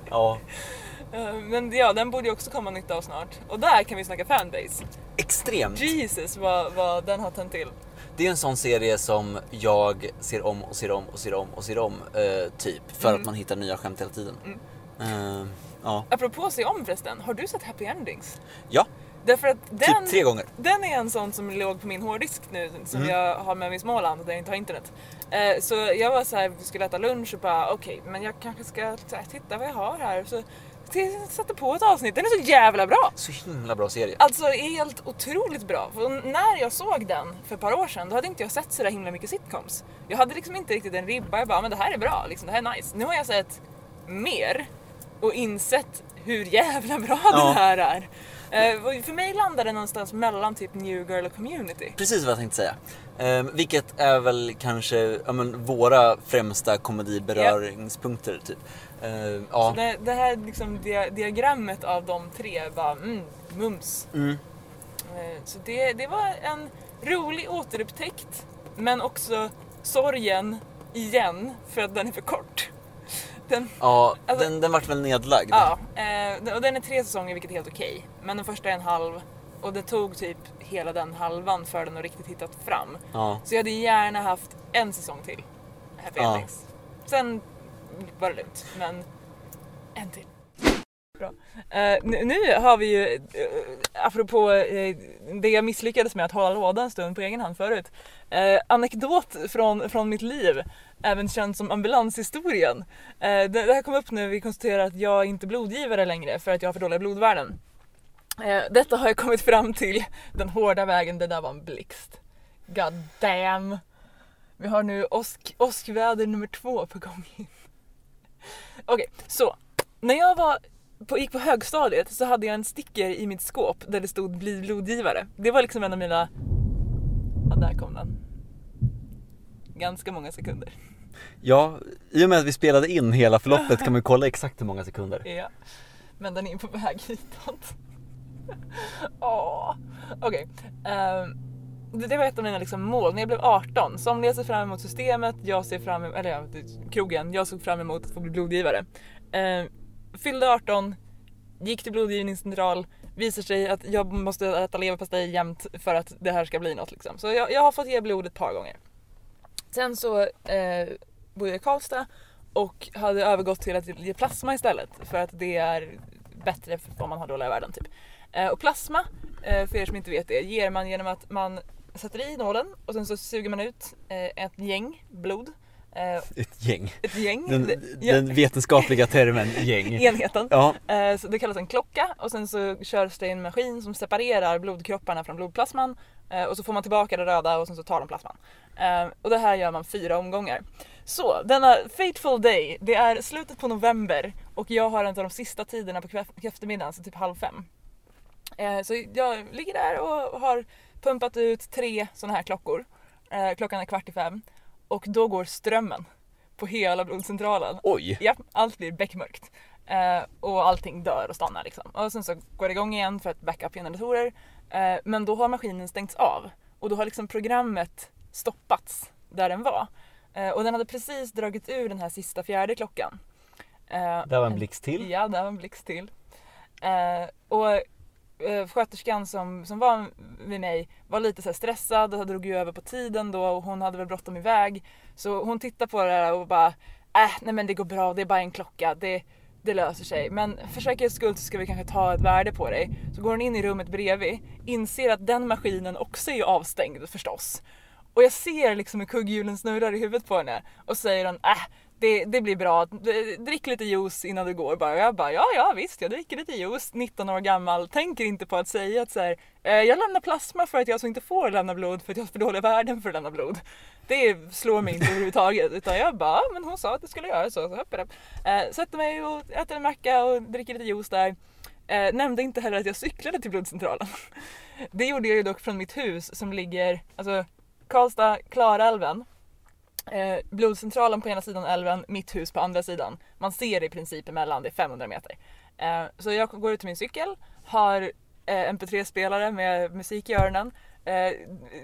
Ja. Ehm, Men ja, den borde ju också komma nytt av snart. Och där kan vi snacka fanbase. Extremt. Jesus vad, vad den har tänt till. Det är en sån serie som jag ser om och ser om och ser om och ser om. Eh, typ. För Mm. att man hittar nya skämt hela tiden. Eh, ja. Apropå se om förresten, har du sett Happy Endings? ja, Därför att den, typ tre gånger. den är en sån som låg på min hårddisk nu som Mm. jag har med mig i Småland där jag inte har internet. Eh, så jag var så här, vi skulle äta lunch och bara okej, men jag kanske ska titta vad jag har här. Så satte på ett avsnitt, den är så jävla bra! Så himla bra serie. Alltså helt otroligt bra. För när jag såg den för ett par år sedan då hade inte jag sett så där himla mycket sitcoms. Jag hade liksom inte riktigt en ribba, jag bara men det här är bra, liksom, det här är nice. Nu har jag sett mer och insett hur jävla bra Ja. den här är. Och för mig landar den någonstans mellan typ New Girl och Community. Precis vad jag tänkte säga. Ehm, vilket är väl kanske ja, men, våra främsta komediberöringspunkter. Typ. Ehm, ja. Så det, det här liksom dia, diagrammet av de tre var mm, mums. Mm. Eh, Så det, det var en rolig återupptäckt men också sorgen igen för att den är för kort. Den, ja, Alltså- den, den vart väl nedlagd. ja, eh, och den är tre säsonger vilket är helt okej. Men den första är en halv och det tog typ hela den halvan för den att riktigt hittat fram. Ja. Så jag hade gärna haft en säsong till. Happy Ja. Endings. Sen var det lugnt, men en till. Bra. Eh, nu, nu har vi ju, uh, apropå eh, det jag misslyckades med att hålla låda en stund på egen hand förut. Uh, anekdot från, från mitt liv, även känd som ambulanshistorien. Eh, det, det här kom upp när vi konstaterar att jag inte är blodgivare längre för att jag har för dåliga blodvärden. Detta har jag kommit fram till den hårda vägen, det där var en blixt. God damn. Vi har nu åsk, åskväder nummer två på gång. Okej, så. När jag var på, gick på högstadiet så hade jag en sticker i mitt skåp där det stod bli blodgivare. Det var liksom en av mina... Ja, där kom den. Ganska många sekunder. ja, i och med att vi spelade in hela förloppet kan man *laughs* kolla exakt hur många sekunder. Ja. Men den är på väg hitåt. *laughs* Åh. Okej. ehm, det, det var ett av mina liksom, mål. När jag blev 18, somliga ser fram emot systemet, jag ser fram emot, eller ja, krogen, jag såg fram emot att få bli blodgivare. Eh, fyllde 18, gick till blodgivningscentral, visar sig att jag måste äta leverpastej jämt för att det här ska bli något liksom. Så jag, jag har fått ge blod ett par gånger. Sen så eh, bodde jag i Karlstad och hade övergått till att ge plasma istället för att det är bättre om man har dåliga värden typ. Eh, och plasma, eh, för er som inte vet det, ger man genom att man sätter i nålen och sen så suger man ut eh, ett gäng blod. Eh, Ett gäng. ett gäng, Den, den vetenskapliga termen gäng. *laughs* enheten. Ja, Eh, så det kallas en klocka och sen så körs det en maskin som separerar blodkropparna från blodplasman och så får man tillbaka det röda och sen så tar de plasman. Och det här gör man fyra omgångar. Så denna fateful day, det är slutet på november och jag har en av de sista tiderna på eftermiddagen, så typ halv fem. Så jag ligger där och har pumpat ut tre sådana här klockor. Eh, klockan är kvart i fem och då går strömmen på hela blodcentralen. oj. Ja, allt blir beckmörkt. Eh, och allting dör och stannar liksom. Och sen så går det igång igen för att backa upp generatorer. Eh, men då har maskinen stängts av. Och då har liksom programmet stoppats där den var. Eh, och den hade precis dragit ur den här sista fjärde klockan. Eh, Det var en blixt till. Ja, det var en blixt till. Eh, och eh, sköterskan som, som var vid mig var lite så här stressad och drog ju över på tiden då och hon hade väl bråttom iväg. Så hon tittade på det här och bara äh, nej men det går bra, det är bara en klocka. Det, det löser sig. Men för säkerhets skull så ska vi kanske ta ett värde på dig. Så går hon in i rummet bredvid, inser att den maskinen också är avstängd förstås. Och jag ser liksom hur kugghjulen snurrar i huvudet på henne och säger hon äh, det, det blir bra, drick lite juice innan du går bara. Jag bara ja, ja visst, jag dricker lite juice, 19 år gammal, tänker inte på att säga att så här, eh, jag lämnar plasma för att jag så inte får lämna blod för att jag har för dåliga värden för att lämna blod. Det slår mig inte överhuvudtaget utan jag bara, men hon sa att det skulle göra så, så hoppar jag. Eh, sätter mig och äter en macka och dricker lite juice där. Eh, nämnde inte heller att jag cyklade till blodcentralen. *laughs* Det gjorde jag ju dock från mitt hus som ligger, alltså Karlstad, Klarälven. Eh, blodcentralen på ena sidan älven, mitt hus på andra sidan. Man ser i princip emellan, det är 500 meter. Eh, så jag går ut till min cykel, har eh, MP3-spelare med musik i öronen. Eh,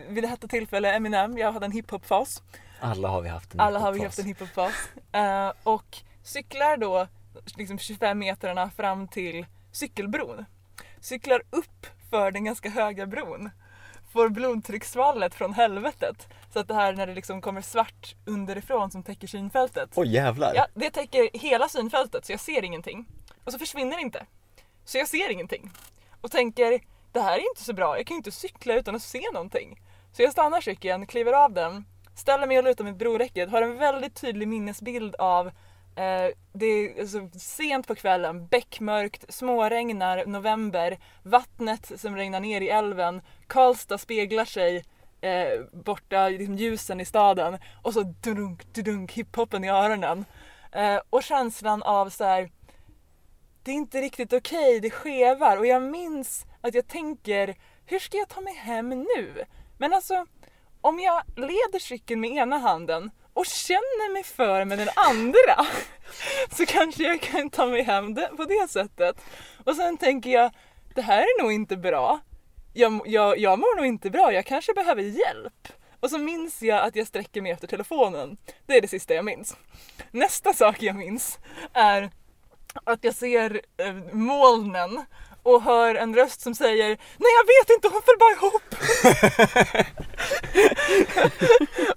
vid detta tillfälle Eminem, jag hade en hiphop-fas. Alla har vi haft en Alla har vi haft en hiphop-fas. Eh, och cyklar då liksom 25 metrarna fram till cykelbron. Cyklar upp för den ganska höga bron får blodtrycksfallet från helvetet. Så att det här när det liksom kommer svart underifrån som täcker synfältet. Oj jävlar! Ja, det täcker hela synfältet så jag ser ingenting. Och så försvinner det inte. Så jag ser ingenting. Och tänker, det här är inte så bra, jag kan ju inte cykla utan att se någonting. Så jag stannar cykeln, kliver av den, ställer mig och lutar mot broräcket, har en väldigt tydlig minnesbild av Eh, det är alltså sent på kvällen, bäckmörkt, småregnar, november, vattnet som regnar ner i älven, Karlstad speglar sig eh, borta, liksom ljusen i staden och så dunk, dunk, hiphopen i öronen. Eh, och känslan av så här, det är inte riktigt okej, okay, det skevar och jag minns att jag tänker, hur ska jag ta mig hem nu? Men alltså, om jag leder cykeln med ena handen och känner mig för med den andra så kanske jag kan ta mig hem på det sättet. Och sen tänker jag, det här är nog inte bra. Jag, jag, jag mår nog inte bra, jag kanske behöver hjälp. Och så minns jag att jag sträcker mig efter telefonen. Det är det sista jag minns. Nästa sak jag minns är att jag ser eh, molnen och hör en röst som säger Nej jag vet inte, hon föll bara ihop.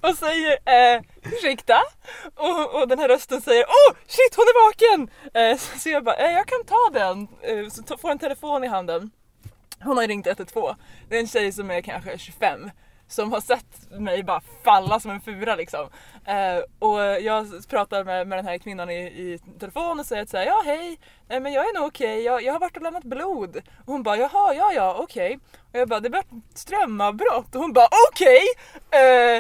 *laughs* och säger eh, ursäkta? Och, och den här rösten säger oh shit hon är vaken! Eh, så, så jag bara eh, jag kan ta den. Eh, så får en telefon i handen. Hon har ringt 112. Det är en tjej som är kanske 25 som har sett mig bara falla som en fura liksom. Eh, och jag pratar med, med den här kvinnan i, i telefon och säger att så här, ja hej, eh, men jag är nog okej, okay. jag, jag har varit och lämnat blod. Och hon bara, jaha, ja ja, okej. Okay. Och jag bara, det var strömavbrott. Och hon bara, okej! Okay.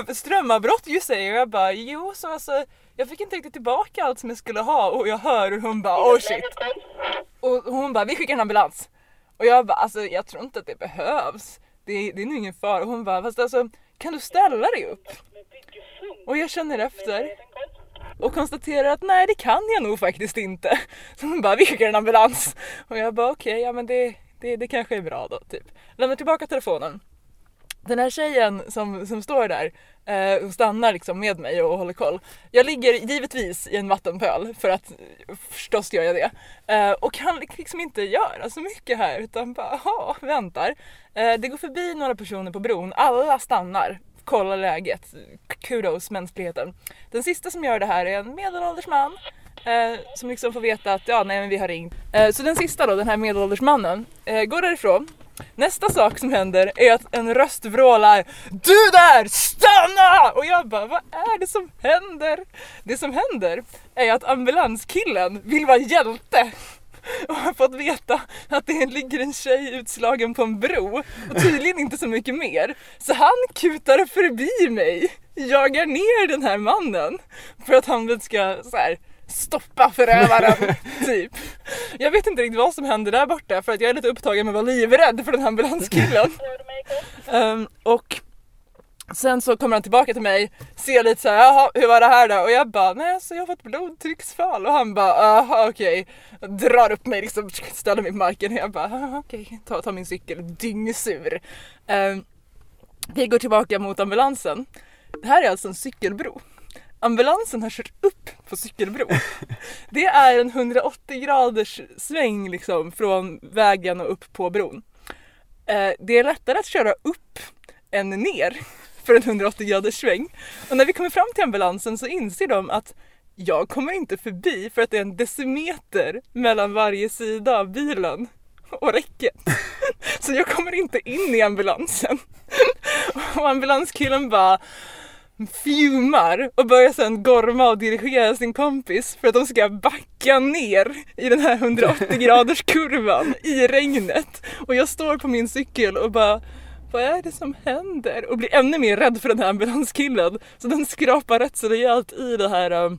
Eh, strömavbrott you say. Och jag bara, jo så alltså, jag fick inte riktigt tillbaka allt som jag skulle ha och jag hör hur hon bara, oh shit. Och hon bara, vi skickar en ambulans. Och jag bara, alltså jag tror inte att det behövs det, det är nog ingen fara. Och hon bara, fast alltså kan du ställa dig upp? Och jag känner efter och konstaterar att nej det kan jag nog faktiskt inte. Så hon bara, vi skickar en ambulans. Och jag bara okej, okay, ja men det, det, det kanske är bra då typ. Lämnar tillbaka telefonen den här tjejen som, som står där eh, och stannar liksom med mig och håller koll. Jag ligger givetvis i en vattenpöl för att förstås gör jag det. Eh, och kan liksom inte göra så mycket här utan bara aha, väntar. Eh, det går förbi några personer på bron, alla stannar kollar läget. Kudos mänskligheten. Den sista som gör det här är en medelålders man eh, som liksom får veta att ja, nej men vi har ringt. Eh, så den sista då, den här medelålders mannen, eh, går därifrån Nästa sak som händer är att en röst vrålar Du där! Stanna! Och jag bara, vad är det som händer? Det som händer är att ambulanskillen vill vara hjälte och har fått veta att det ligger en tjej utslagen på en bro och tydligen inte så mycket mer. Så han kutar förbi mig, jagar ner den här mannen för att han ska så här, stoppa förövaren, *laughs* typ. Jag vet inte riktigt vad som händer där borta för att jag är lite upptagen med att vara livrädd för den här ambulanskillen. *laughs* um, och sen så kommer han tillbaka till mig, ser lite såhär, jaha hur var det här då? Och jag bara, nej så jag har fått blodtrycksfall och han bara, jaha okej. Okay. Drar upp mig liksom, ställer mig på marken och jag bara, okej, okay. tar ta min cykel, dyngsur. Um, vi går tillbaka mot ambulansen. Det här är alltså en cykelbro ambulansen har kört upp på cykelbron. *laughs* Det är en 180 graders sväng liksom från vägen och upp på bron. Eh, det är lättare att köra upp än ner för en 180 graders sväng. Och när vi kommer fram till ambulansen så inser de att jag kommer inte förbi för att det är en decimeter mellan varje sida av bilen och räcket. *laughs* Så jag kommer inte in i ambulansen. Och ambulanskillen bara fumar och börjar sen gorma och dirigera sin kompis för att de ska backa ner i den här 180 graders kurvan i regnet. Och jag står på min cykel och bara vad är det som händer? Och blir ännu mer rädd för den här ambulanskillen. Så den skrapar rätt så rejält i det här um,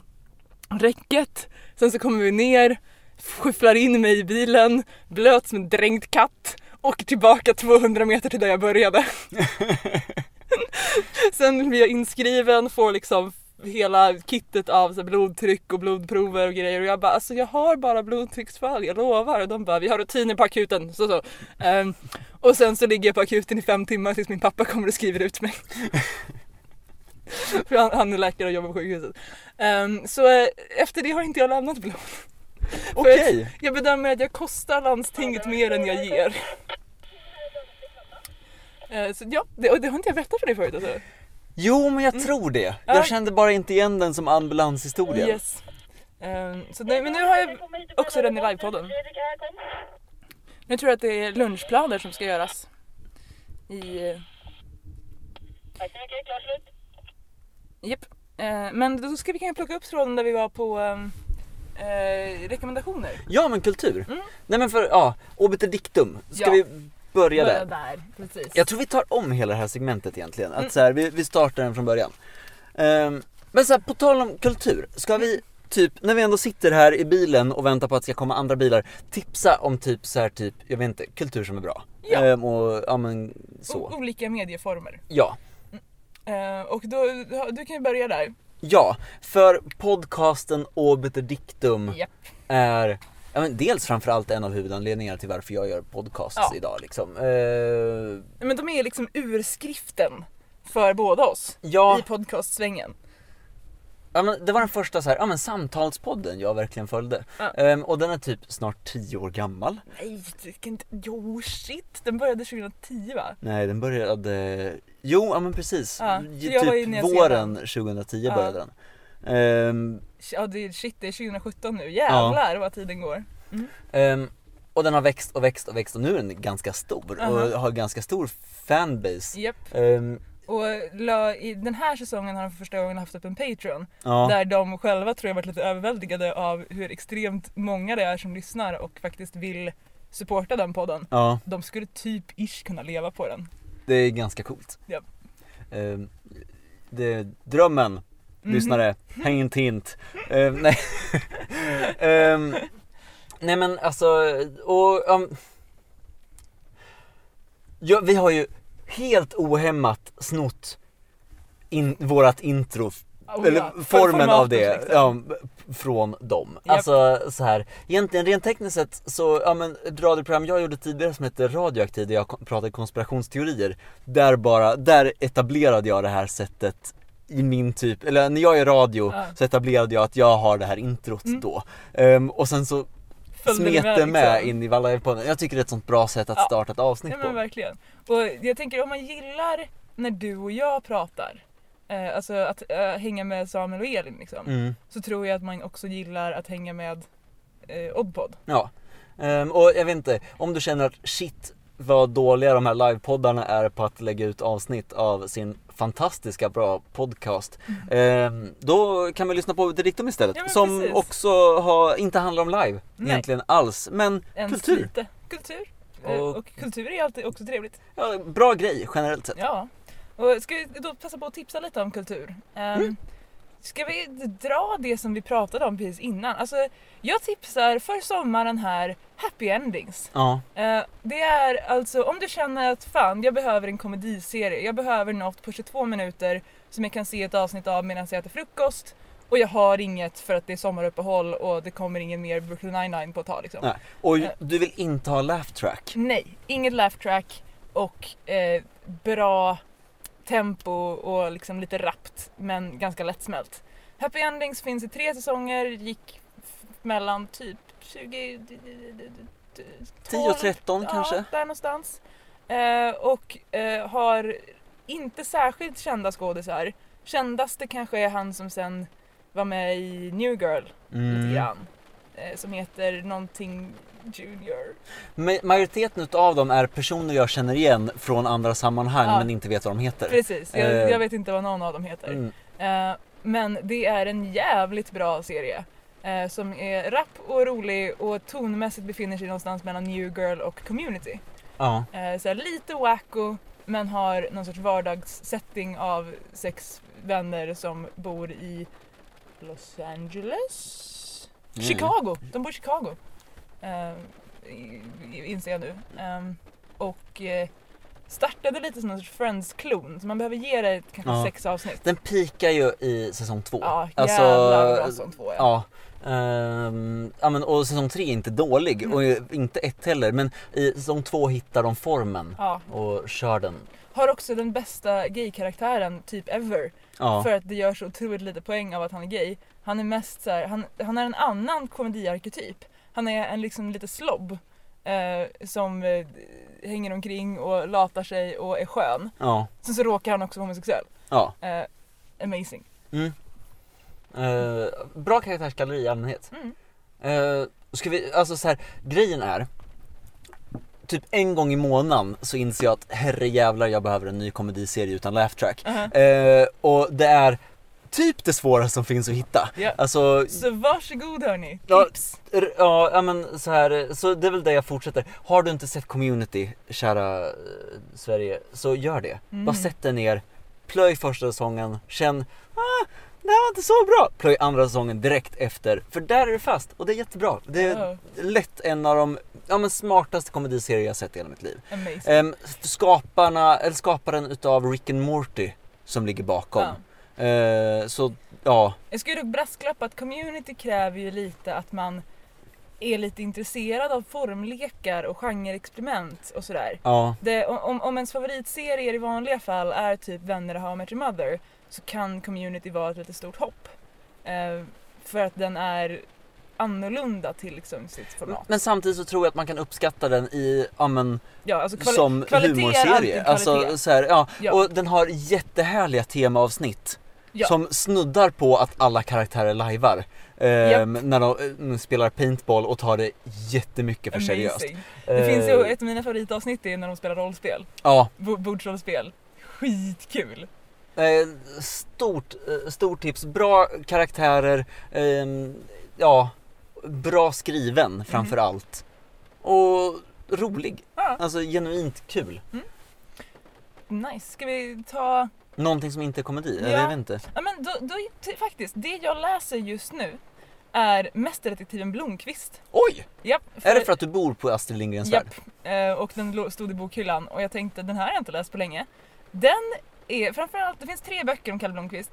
räcket. Sen så kommer vi ner, skyfflar in mig i bilen, blöt som en dränkt katt, åker tillbaka 200 meter till där jag började. *laughs* *laughs* Sen blir jag inskriven, får liksom hela kittet av så blodtryck och blodprover och grejer och jag bara alltså jag har bara blodtrycksfall, jag lovar. Och de bara vi har rutiner på akuten. Så, så. Ehm, och sen så ligger jag på akuten i fem timmar tills min pappa kommer och skriver ut mig. För han, han är läkare och jobbar på sjukhuset. Ehm, så eh, efter det har inte jag lämnat blod. Okej. att Jag bedömer att jag kostar landstinget mer än jag ger. Eh, så ja, det, och det har inte jag berättat för dig förut alltså. Jo men jag tror det. Mm. Ja. Jag kände bara inte igen den som ambulanshistorien. Yes. Ehm, så nej, men nu har jag också den i livepodden. Nu tror jag att det är lunchplaner som ska göras. I... Tack så mycket, klart slut. Japp. Eh, men då ska vi kanske plocka upp tråden där vi var på eh, rekommendationer. Ja men kultur. Mm. Nej men för, ja, obiter dictum. Ska Ja. vi börja där? där, precis. Jag tror vi tar om hela det här segmentet egentligen. Att Mm. så här, vi, vi startar den från början. Ehm, men så här, på tal om kultur, ska vi typ, när vi ändå sitter här i bilen och väntar på att det ska komma andra bilar, tipsa om typ så här typ, jag vet inte, kultur som är bra. Ja. Ehm, och ja men O- så. olika medieformer. Ja. Eh, och då, du kan ju börja där. Ja, för podcasten Obiter Dictum Japp. är ja, men dels framförallt en av huvudanledningarna till varför jag gör podcasts Ja. idag liksom. Ehm, Men de är liksom urskriften för båda oss ja, i podcastsvängen. ja men det var den första så här, ja men samtalspodden jag verkligen följde. Ja. Ehm, och den är typ snart 10 år gammal. Nej, kan inte... Jo, shit! Den började 2010 va? Nej den började, jo ja men precis. Ja, typ våren 2010 Ja. började den. Ehm, Ja, det shit, det är 2017 nu. Jävlar vad tiden går. ehm, och den har växt och växt och växt och nu är den ganska stor Aha. och har ganska stor fanbase. Japp. Ehm, Och la, i den här säsongen har de för första gången haft upp en Patreon. ja. Där de själva tror jag varit lite överväldigade av hur extremt många det är som lyssnar och faktiskt vill supporta den podden. ja, De skulle typ ish kunna leva på den. det är ganska coolt. Japp. Ehm, det drömmen, Mhm. lyssnare, häng inte hint. Ehm, nej. *laughs* Ehm, nej men alltså, och um, ja, vi har ju helt ohämmat snott in, vårat intro Oh, eller ja. Formen av det liksom. ja, från dem. Japp. Alltså så här, egentligen rent tekniskt sett så, ja men ett radioprogram jag gjorde tidigare som hette Radioaktiv där jag pratade konspirationsteorier, där bara, där etablerade jag det här sättet i min typ, eller när jag gör radio Ja. så etablerade jag att jag har det här introt Mm. då. Ehm, och sen så Följde smet med, det med liksom. in i Vallajpodden. Jag tycker det är ett sånt bra sätt att Ja. starta ett avsnitt Ja på. verkligen. Och jag tänker om man gillar när du och jag pratar, eh, alltså att eh, hänga med Samuel och Elin liksom, Mm. så tror jag att man också gillar att hänga med eh, Oddpod. Ja, Ehm, och jag vet inte, om du känner att shit vad dåliga de här livepoddarna är på att lägga ut avsnitt av sin fantastiska bra podcast. Ehm, då kan man lyssna på Dictum istället, Ja, som precis. också har, inte handlar om live Nej. egentligen alls, men Ens kultur. lite. Kultur. Eh, Och- Och... kultur är alltid också trevligt. Ja, bra grej generellt sett. Ja. Och ska vi då passa på att tipsa lite om kultur? Um, Ska vi dra det som vi pratade om precis innan? Alltså, jag tipsar för sommaren här Happy Endings. Ja, Eh, det är alltså om du känner att fan jag behöver en komediserie, jag behöver något på 22 minuter som jag kan se ett avsnitt av medan jag äter frukost och jag har inget för att det är sommaruppehåll och det kommer ingen mer Brooklyn 99 på ett tag liksom. nej. Och Eh. du vill inte ha laugh track. Nej, inget laugh track och eh, bra tempo och liksom lite rappt men ganska lättsmält. Happy Endings finns i tre säsonger, gick mellan typ 20... 10 och 13 ja, kanske? där någonstans. Eh, och eh, har inte särskilt kända skådisar. Kändaste kanske är han som sen var med i New Girl lite Mm. grann. Eh, som heter någonting Junior. Ma- Majoriteten utav dem är personer jag känner igen från andra sammanhang Ja. men inte vet vad de heter. Precis, jag, Eh. jag vet inte vad någon av dem heter. Mm. Eh, men det är en jävligt bra serie. eh, som är rapp och rolig och tonmässigt befinner sig någonstans mellan New Girl och Community. Ja. Eh, så lite wacko men har någon sorts vardagssetting av sex vänner som bor i Los Angeles? Mm. Chicago! De bor i Chicago. Eh, inser jag nu. Ehm, och eh, startade lite som en sorts Friends-klon så man behöver ge det kanske Ja. sex avsnitt. Den pikar ju i säsong två. Ja, Alltså, bra säsong två ja. Ja. Ehm, ja men, och säsong tre är inte dålig Mm. och inte ett heller men i säsong två hittar de formen ja. och kör den. Har också den bästa gay-karaktären typ ever. Ja. För att det gör så otroligt lite poäng av att han är gay. Han är mest så här, han, han är en annan komediarketyp. Han är en liksom lite slobb. Eh, som eh, hänger omkring och latar sig och är skön. Ja. Sen så råkar han också vara homosexuell. ja. Eh, amazing. Mm. Eh, bra karaktärsgalleri i allmänhet. Mm. Uh, ska vi, alltså så här, grejen är Typ en gång i månaden så inser jag att herrejävlar jag behöver en ny komediserie utan laugh track. Uh-huh. Eh, och det är typ det svåraste som finns att hitta. Ja. Alltså, Så varsågod hörni, Ja. tips! ja, ja men så här, så det är väl det jag fortsätter. Har du inte sett Community, kära eh, Sverige, så gör det. Mm. Bara sätt dig ner, plöj första säsongen, känn ah, det här var inte så bra. Plöj andra säsongen direkt efter, för där är det fast och det är jättebra. Det är Ja. lätt en av de ja, men smartaste komediserier jag sett i hela mitt liv. Amazing. Ehm, skaparna, eller skaparen utav Rick and Morty som ligger bakom. Ja. Eh, så ja, Jag ju dock brasklappa att community kräver ju lite att man är lite intresserad av formlekar och genreexperiment och sådär. ja, Det, om, om ens favoritserier i vanliga fall är typ Vänner och How I Met Your Mother så kan community vara ett lite stort hopp. Eh, för att den är annorlunda till liksom sitt format. men samtidigt så tror jag att man kan uppskatta den i, ja men, Ja, alltså som humorserie. Alltså, så här, ja. Ja. Och den har jättehärliga temaavsnitt. Ja. Som snuddar på att alla karaktärer lajvar. Ehm, när de eh, spelar paintball och tar det jättemycket för seriöst. Amazing. Det finns ju Eh, ett av mina favoritavsnitt är när de spelar rollspel. Ja, Bo- Bordsrollspel. Skitkul! eh, stort, eh, stort tips. Bra karaktärer, ehm, ja, bra skriven framför Mhm. allt. Och rolig. Ja, Alltså genuint kul. nice. Ska vi ta... Någonting som inte är komedi, eller Ja. jag vet inte. Ja men då, då, faktiskt, det jag läser just nu är Mästerdetektiven Blomkvist. Oj! Japp, Är det för att du bor på Astrid Lindgrens värld? Japp, eh, och den stod i bokhyllan och jag tänkte den här har jag inte läst på länge. Den är framförallt, det finns tre böcker om Kalle Blomkvist.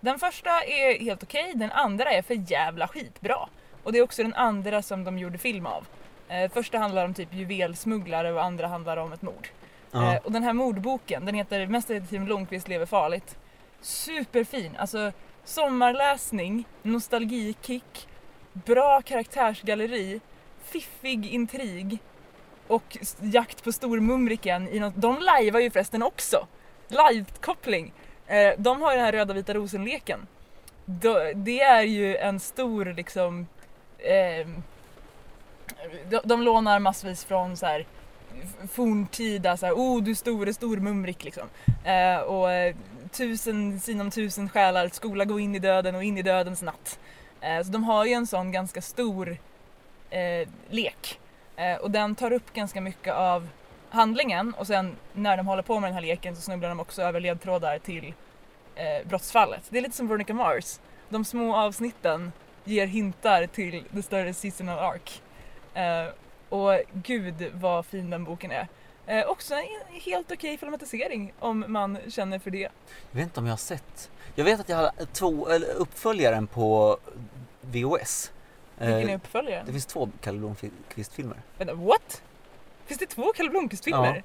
Den första är helt okej, den andra är för jävla skitbra. Och det är också den andra som de gjorde film av. Eh, första handlar om typ juvelsmugglare och andra handlar om ett mord. Ja. Eh, och den här mordboken, den heter Mästerdetektiven Blomkvist lever farligt. Superfin, alltså sommarläsning, nostalgikick, bra karaktärsgalleri, fiffig intrig och jakt på stormumriken i något, de lajvar ju förresten också. Live-koppling. Eh, de har ju den här röda vita rosen-leken. Det är ju en stor liksom eh, de, de lånar massvis från så här forntida så här, oh du store stormumrik liksom. Eh, och eh, tusen sinom tusen själar, skola gå in i döden och in i dödens natt. Eh, så de har ju en sån ganska stor eh, lek. Eh, och den tar upp ganska mycket av handlingen och sen när de håller på med den här leken så snubblar de också över ledtrådar till eh, brottsfallet. Det är lite som Veronica Mars. De små avsnitten ger hintar till the större seasonal arc. Eh, och gud vad fin den boken är. Eh, också en helt okej filmatisering om man känner för det. Jag vet inte om jag har sett. Jag vet att jag har två, eller uppföljaren på VOS. Vilken är Eh, uppföljaren? det finns två Kalle Blomkvist-filmer. Vänta, what? Finns det två Kalle Blomkvist-filmer?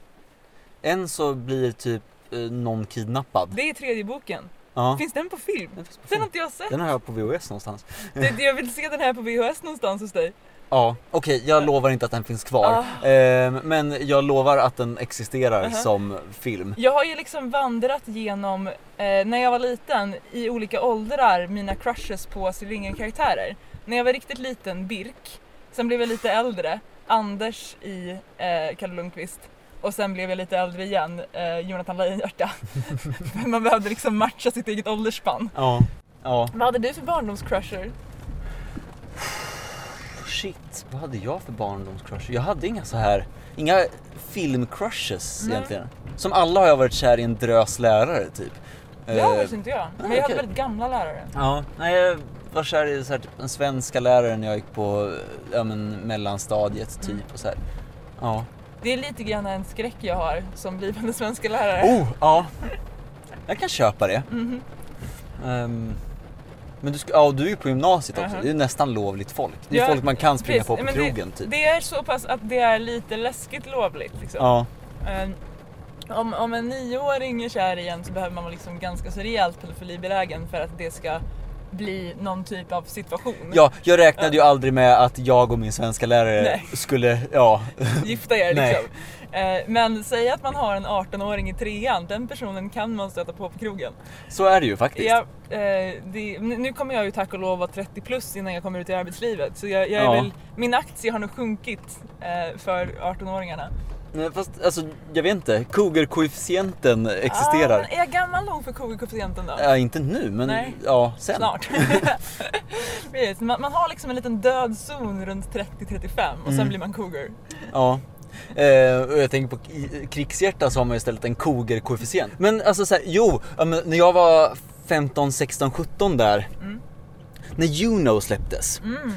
En så blir typ eh, någon kidnappad. Det är tredje boken. Ja. Finns den på film? Den, på Den film. har inte jag sett. den har jag på VHS någonstans. Det, jag vill se den här på VHS någonstans hos dig. Ja, okej jag lovar inte att den finns kvar. Ehm, men jag lovar att den existerar Aha. som film. Jag har ju liksom vandrat genom, eh, när jag var liten, i olika åldrar, mina crushes på Astrid Lindgren-karaktärer. När jag var riktigt liten, Birk. Sen blev jag lite äldre, Anders i eh, Kalle Lundqvist. Och sen blev jag lite äldre igen, eh, Jonathan Lejonhjärta. *laughs* Man behövde liksom matcha sitt eget åldersspann. Ja. Ja. Vad hade du för barndomscrusher? Shit, vad hade jag för barndomscrush? Jag hade inga så här, inga filmcrushes Nej. egentligen. Som alla har jag varit kär i en drös lärare typ. Det har faktiskt inte jag. Men jag hade okej. väldigt gamla lärare. Ja, nej jag var kär i så här, typ, en svenska lärare när jag gick på ja, men, mellanstadiet typ Mm. och så här. Ja. Det är lite grann en skräck jag har som blivande svenska lärare. Oh, ja. Jag kan köpa det. Mhm. Ehm, men du, ska, ja, du är ju på gymnasiet också, Aha. det är nästan lovligt folk. Det är Ja, folk man kan springa Precis, på på krogen det, typ. Det är så pass att det är lite läskigt lovligt. Liksom. Ja, Eh, om, om en nioåring är kär igen så behöver man vara liksom ganska så rejält pedofilibelägen för att det ska bli någon typ av situation. ja, jag räknade ju aldrig med att jag och min svenska lärare Nej. skulle, ja, Gifta er liksom. Eh, men säg att man har en 18-åring i trean, den personen kan man stöta på på krogen. så är det ju faktiskt. Ja, eh, det, nu nu kommer jag ju tack och lov vara 30 plus innan jag kommer ut i arbetslivet så jag, jag är Ja. väl, min aktie har nog sjunkit eh, för 18-åringarna. Nej, Fast alltså, jag vet inte, cougar-koefficienten existerar. Ah, är jag gammal nog för koefficienten då? Ja, inte nu, men Nej. ja, sen. Snart. *laughs* *laughs* Man, man har liksom en liten död zon runt 30-35 och sen Mm. blir man cougar. Ja. Eh, och jag tänker på krigshjärta så har man istället en cougar-koefficient. Men alltså så här, jo, när jag var 15, 16, 17 där. Mm. När Juno släpptes. Mm.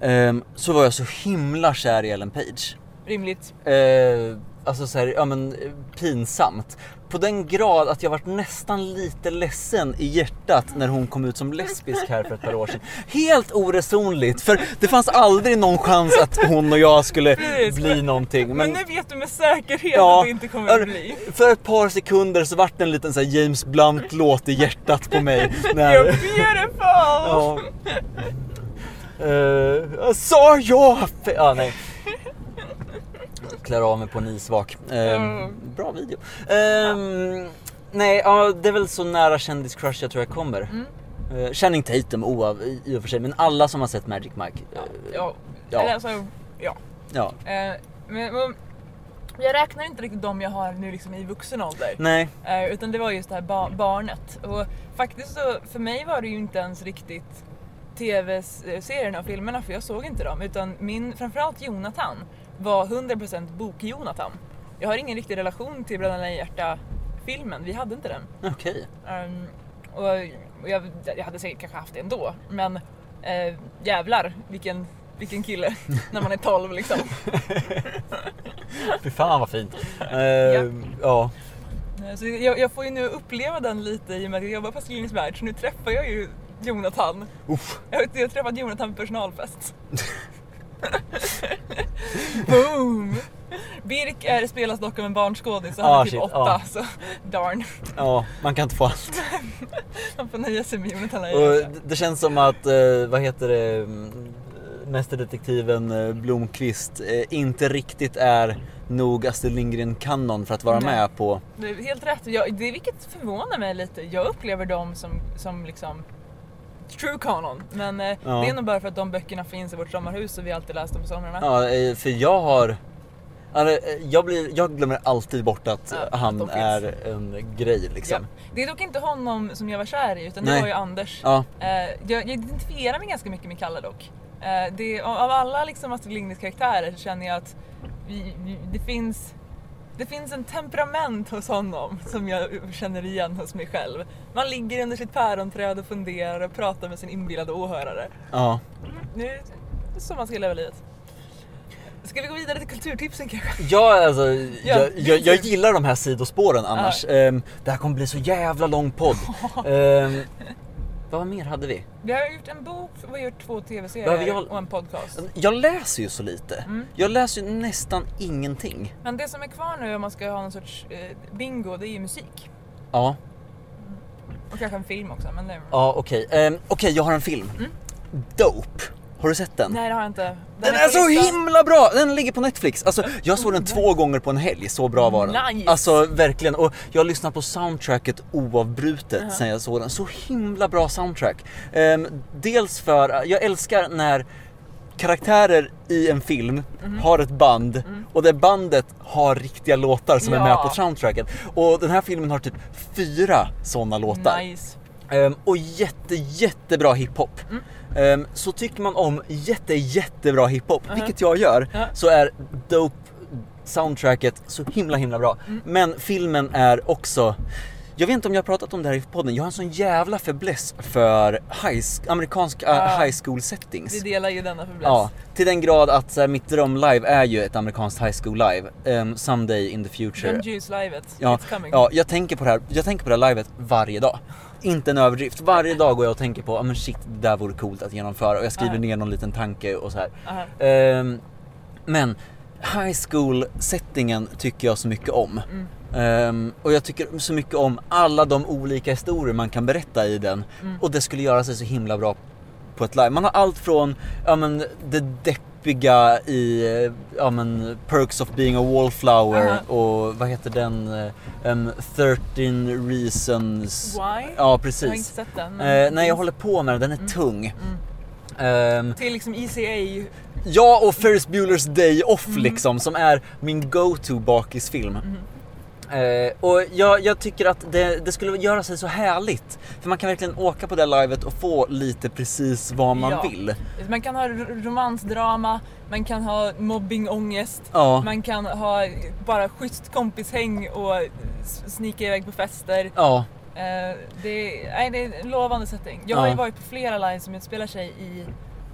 ehm, så var jag så himla kär i Ellen Page. Rimligt. Eh, alltså så här, ja men eh, pinsamt. På den grad att jag varit nästan lite ledsen i hjärtat när hon kom ut som lesbisk här för ett par år sedan. Helt oresonligt, för det fanns aldrig någon chans att hon och jag skulle Precis, bli någonting. Men, Men, nu vet du med säkerhet Ja. att det inte kommer att bli. för ett par sekunder så vart det en liten så James Blunt-låt i hjärtat på mig. You're När, beautiful! ja. Uh, sa jag? Ja, nej. Klär av mig på en isvak. Ehm, Mm. Bra video. Ehm, nej, ja, det är väl så nära kändiscrush jag tror jag kommer. Mm. Uh, Channing Tatum oav, i, och för sig, men alla som har sett Magic Mike. eh, Ja. Ja. Eller alltså, ja. ja. Eh, men, men, jag räknar inte riktigt de jag har nu liksom i vuxen ålder. Nej, utan det var just det här ba- barnet. Och faktiskt så, för mig var det ju inte ens riktigt tv-serierna och filmerna för jag såg inte dem. Utan min, framförallt Jonathan, var 100% bok-Jonathan. Jag har ingen riktig relation till Bröderna Lejonhjärta-filmen, vi hade inte den. okej. Ehm, och och jag, jag hade säkert kanske haft det ändå. Men uh, jävlar vilken, vilken kille *laughs* när man är 12 liksom. Fy fan vad fint. Ehm, ja. Eh, Så jag, jag får ju nu uppleva den lite i och med att jag jobbar på Värld så nu träffar jag ju Jonathan. Uff. Jag jag har träffat Jonathan på personalfest. *laughs* *laughs* Boom! Birk är spelas dock av en barnskådis han Ah, är typ shit, åtta ah. så darn. ja, man kan inte få allt. *laughs* Man får nöja sig med Jonathan Lejonhjärta. det- känns som att, eh, vad heter det, mm, mästerdetektiven eh, Blomqvist eh, inte riktigt är nog Astrid Lindgren-kanon för att vara Nej. med på... Det är helt rätt. Jag, det vilket förvånar mig lite. Jag upplever dem som, som liksom true canon. Men eh, Ja. det är nog bara för att de böckerna finns i vårt sommarhus och vi alltid läst dem på somrarna. Ja, eh, för jag har... Alltså, eh, jag, blir, jag glömmer alltid bort att Ja, att han finns. är en grej liksom. Ja. Det är dock inte honom som jag var kär i utan det Nej. var ju Anders. Ja, Eh, jag, identifierar mig ganska mycket med Kalle dock. Det, av alla liksom Astrid Lindgrens karaktärer så känner jag att vi, det, finns, det finns en temperament hos honom som jag känner igen hos mig själv. Man ligger under sitt päronträd och funderar och pratar med sin inbillade åhörare. ja. Nu, det är så man ska leva livet. Ska vi gå vidare till kulturtipsen kanske? Ja, alltså, Ja, jag, jag, jag gillar de här sidospåren annars. Ja. Ehm, det här kommer bli så jävla lång podd. *laughs* Vad mer hade vi? Vi har gjort en bok, vi har gjort två tv-serier jag- och en podcast. Jag läser ju så lite. Mm. Jag läser ju nästan ingenting. Men det som är kvar nu om man ska ha någon sorts eh, bingo, det är ju musik. Ja, Och kanske en film också. Men det... ja okej. Ehm, okej, jag har en film. Mm. Dope. Har du sett den? Nej det har jag inte. Den på är så listan. himla bra! Den ligger på Netflix. Alltså, jag såg den två gånger på en helg, så bra var den. Nice. Alltså verkligen. Och jag har lyssnat på soundtracket oavbrutet sen jag såg den. Så himla bra soundtrack. Ehm, dels för, jag älskar när karaktärer i en film Mhm. har ett band och det bandet har riktiga låtar som är med Ja. på soundtracket. Och den här filmen har typ fyra sådana låtar. Nice. Ehm, och jätte, jättebra hiphop. Ehm, så tycker man om jätte, jättebra hiphop, vilket jag gör, Ja. så är Dope soundtracket så himla, himla bra. Men filmen är också jag vet inte om jag har pratat om det här i podden, jag har en sån jävla fäbless för high, amerikansk äh, Ja. high school settings. Vi delar ju denna fäbless. Ja, till den grad att så här, mitt drömlive är ju ett amerikanskt high school live, ehm, someday in the future. Gun Juice-livet. Ja, It's coming. ja jag, tänker på det här, jag tänker på det här livet varje dag. Inte en överdrift. Varje dag går jag och tänker på, ja men shit, det där vore coolt att genomföra och jag skriver Ja. ner någon liten tanke och så här. Aha. Ehm, men high school settingen tycker jag så mycket om. Mm. Ehm, och jag tycker så mycket om alla de olika historier man kan berätta i den. Mm. Och det skulle göra sig så himla bra på ett live. Man har allt från, ja men det deppiga i, eh, ja men Perks of being a wallflower Aha. och vad heter den, eh, um, 13 reasons. Why? Ja Jag har inte precis. sett den. men Eh, nej jag håller på med den, den är tung. Mm. Ehm, Till liksom ECA. Ja, och Ferris Bueller's Day Off Mm. liksom, som är min go-to bakisfilm. Mm. Eh, och jag, jag tycker att det, det skulle göra sig så härligt. För man kan verkligen åka på det livet och få lite precis vad man Ja. vill. Man kan ha romansdrama, man kan ha mobbingångest, Ja. man kan ha bara schysst kompishäng och snika iväg på fester. Ja, Eh, det, är, nej, det är en lovande setting. Jag har ju varit på flera live som utspelar sig i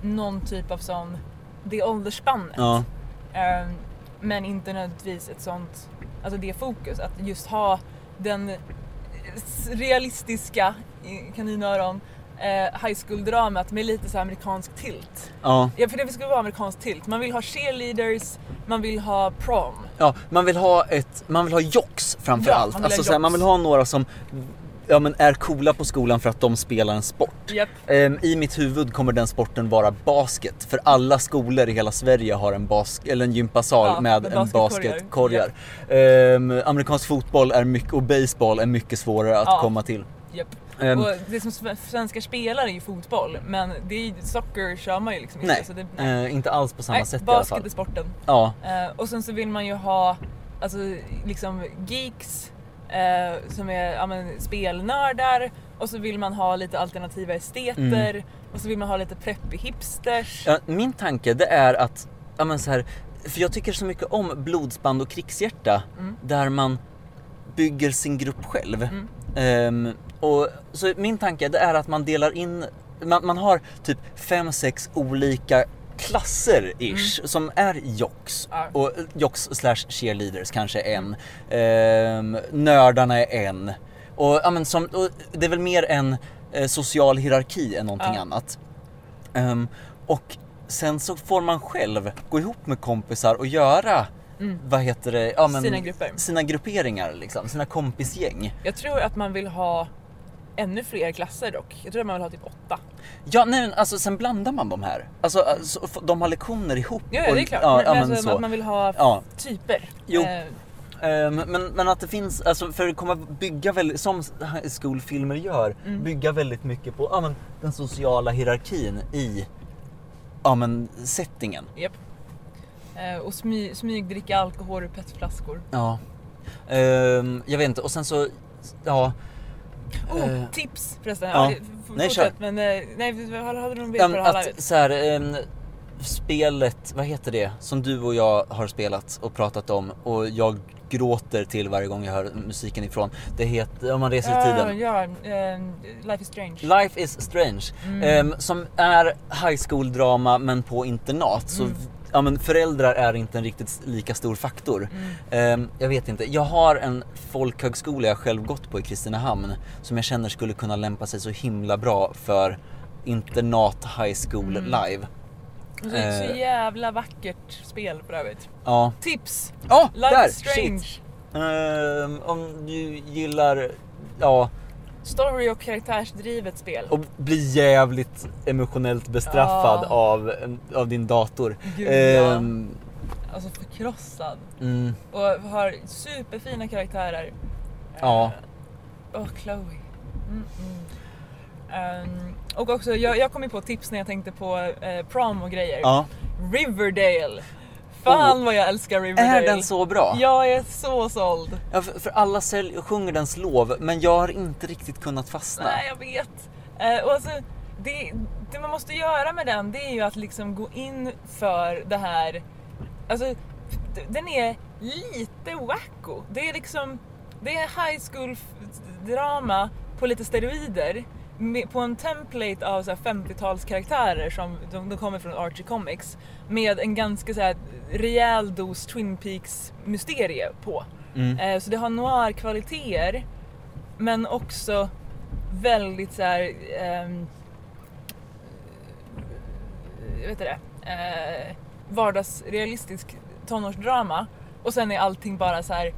någon typ av sån, det åldersspannet. Eh, men inte nödvändigtvis ett sånt, alltså det fokus, att just ha den realistiska, kaninöron, eh, high school-dramat med lite så amerikansk tilt. ja. Ja, för det skulle vara amerikansk tilt. Man vill ha cheerleaders, man vill ha prom. ja. Man vill ha ett, man vill ha jocks framför Ja, allt. Alltså, så här, man jocks. vill ha några som ja, men är coola på skolan för att de spelar en sport. Japp. Ehm, I mitt huvud kommer den sporten vara basket, för alla skolor i hela Sverige har en, bas- eller en gympasal Ja, med med en basketkorgar. basketkorgar. Ehm, amerikansk fotboll är mycket, och baseball är mycket svårare att Ja. komma till. Japp. Ehm, Och det som sve- svenskar spelar är ju fotboll, men det är, ju- soccer kör man ju liksom nej, inte. Så det, nej. eh, inte alls på samma nej, sätt i alla basket fall. är sporten. Ja, Eh, och sen så vill man ju ha alltså, liksom geeks eh, som är ja, men, spelnördar och så vill man ha lite alternativa esteter Mm. och så vill man ha lite preppy hipsters. Ja, min tanke det är att, ja men så här, för jag tycker så mycket om blodsband och krigshjärta Mm. där man bygger sin grupp själv. Mm. Ehm, och, så min tanke det är att man delar in, man, man har typ fem sex olika klasser ish som är jocks. Mm. Ja. Och jocks slash cheerleaders kanske är en. Ehm, nördarna är en. Och, ja, men som, och det är väl mer en eh, social hierarki än någonting Ja. annat. Ehm, och sen så får man själv gå ihop med kompisar och göra, Mm. vad heter det, ja, men, Sina grupper. sina grupperingar liksom, sina kompisgäng. Jag tror att man vill ha ännu fler klasser dock. Jag tror att man vill ha typ åtta. Ja, nej men alltså sen blandar man de här. Alltså, alltså de har lektioner ihop. Ja, ja och- det är klart. Men ja, men men alltså, så. att man vill ha Ja. typer. Jo. Eh, Ehm, men, men att det finns, alltså för det kommer bygga väldigt, som high school-filmer gör, Mm. bygga väldigt mycket på ja, men, den sociala hierarkin i ja, men, settingen. Japp. Eh, och smy, smygdricka alkohol ur petflaskor. Ja. Ehm, jag vet inte, och sen så, ja. Oh, Eh, tips förresten. ja. Ja. Nej, kör. men eh, nej, hade du någon bild på det att så här, ehm, spelet, vad heter det, som du och jag har spelat och pratat om och jag gråter till varje gång jag hör musiken ifrån. Det heter, om man reser i tiden. Ja, ja eh, Life is strange. Life is strange. Mm. Ehm, som är high school drama men på internat. Så Mm. Ja, men föräldrar är inte en riktigt lika stor faktor. Mm. Ehm, jag vet inte. Jag har en folkhögskola jag själv gått på i Kristinehamn som jag känner skulle kunna lämpa sig så himla bra för internat high school Mm. live. Och så, är det så Eh. jävla vackert spel för övrigt. Ja. Tips! Ja, Life där! is strange. Ehm, om du gillar, ja, story och karaktärsdrivet spel. Och bli jävligt emotionellt bestraffad Ja. av, av din dator. Gud, ja. Ehm, Alltså förkrossad. mm, Och har superfina karaktärer. Ja. Eh, Och Chloe. Mm, mm. Ehm, och också, jag, jag kom ju på tips när jag tänkte på eh, prom och grejer. ja. Riverdale! Fan vad jag älskar Riverdale. Är den så bra? Jag är så såld. Ja, för, för alla sälj, sjunger dens lov, men jag har inte riktigt kunnat fastna. Nej, jag vet. Eh, och alltså, det, det man måste göra med den, det är ju att liksom gå in för det här... Alltså, den är lite wacko. Det är liksom... Det är high school f- drama på lite steroider. Med, på en template av så här 50-talskaraktärer som de, de kommer från Archie Comics. Med en ganska så här rejäl dos Twin Peaks mysterie på. Mm. Eh, så det har noir-kvaliteter men också väldigt så här, jag vet inte det, eh, vardagsrealistisk tonårsdrama och sen är allting bara så här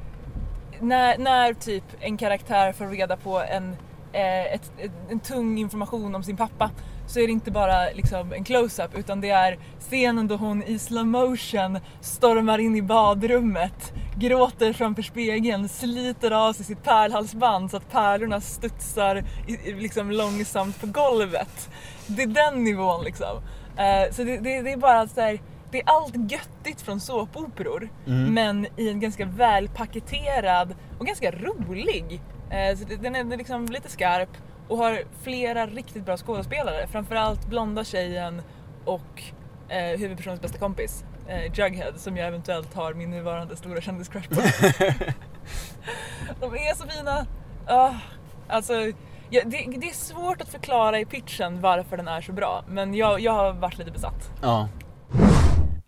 när, när typ en karaktär får reda på en, eh, ett, ett, en tung information om sin pappa så är det inte bara liksom en close-up utan det är scenen då hon i slow motion stormar in i badrummet, gråter framför spegeln, sliter av sig sitt pärlhalsband så att pärlorna studsar i, liksom långsamt på golvet. Det är den nivån liksom. Eh, så det, det, det är bara så här, det är allt göttigt från såpoperor Mm. men i en ganska välpaketerad och ganska rolig. Eh, så den är liksom lite skarp och har flera riktigt bra skådespelare. Framförallt blonda tjejen och eh, huvudpersonens bästa kompis. Eh, Jughead som jag eventuellt har min nuvarande stora kändiscrush på. *laughs* De är så fina! Ah, alltså, ja, det, det är svårt att förklara i pitchen varför den är så bra men jag, jag har varit lite besatt. Ja.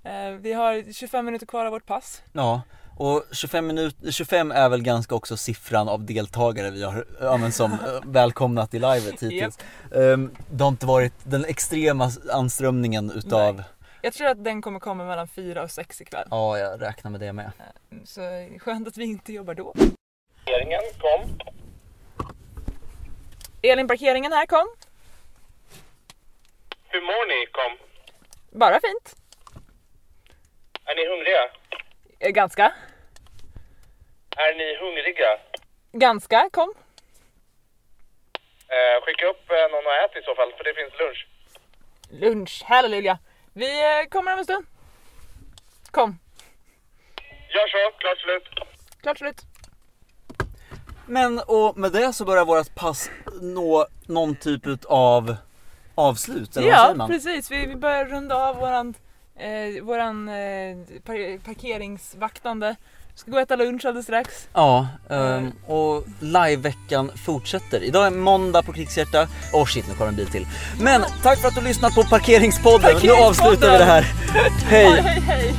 Eh, vi har 25 minuter kvar av vårt pass. ja. Och 25, minut, 25 är väl ganska också siffran av deltagare vi har ja, men som eh, välkomnat i livet hittills. Ehm, det har inte varit den extrema anströmningen utav, Nej. Jag tror att den kommer komma mellan 4 och 6 ikväll. ja jag räknar med det med. Så skönt att vi inte jobbar då. Regeringen kom. Elin, parkeringen här kom. Hur mår ni? Kom. Bara fint. Är ni hungriga? Eh, Ganska. Är ni hungriga? Ganska, kom. Eh, skicka upp eh, någon att äta i så fall, för det finns lunch. Lunch, halleluja. Vi eh, kommer om en stund. Kom. Gör så, klart slut. Klart slut. Men och med det så börjar vårt pass nå någon typ av avslut, eller vad Ja, säger man? precis. Vi, vi börjar runda av våran, eh, våran eh, par- parkeringsvaktande. Ska gå och äta lunch alldeles strax. Ja, ehm, och liveveckan fortsätter. Idag är måndag på Krigshjärta. Åh oh shit, nu kommer en bil till. Men tack för att du har lyssnat på Parkeringspodden. Nu Parkeringspodden! avslutar vi det här. *laughs* Hej! hej, hej.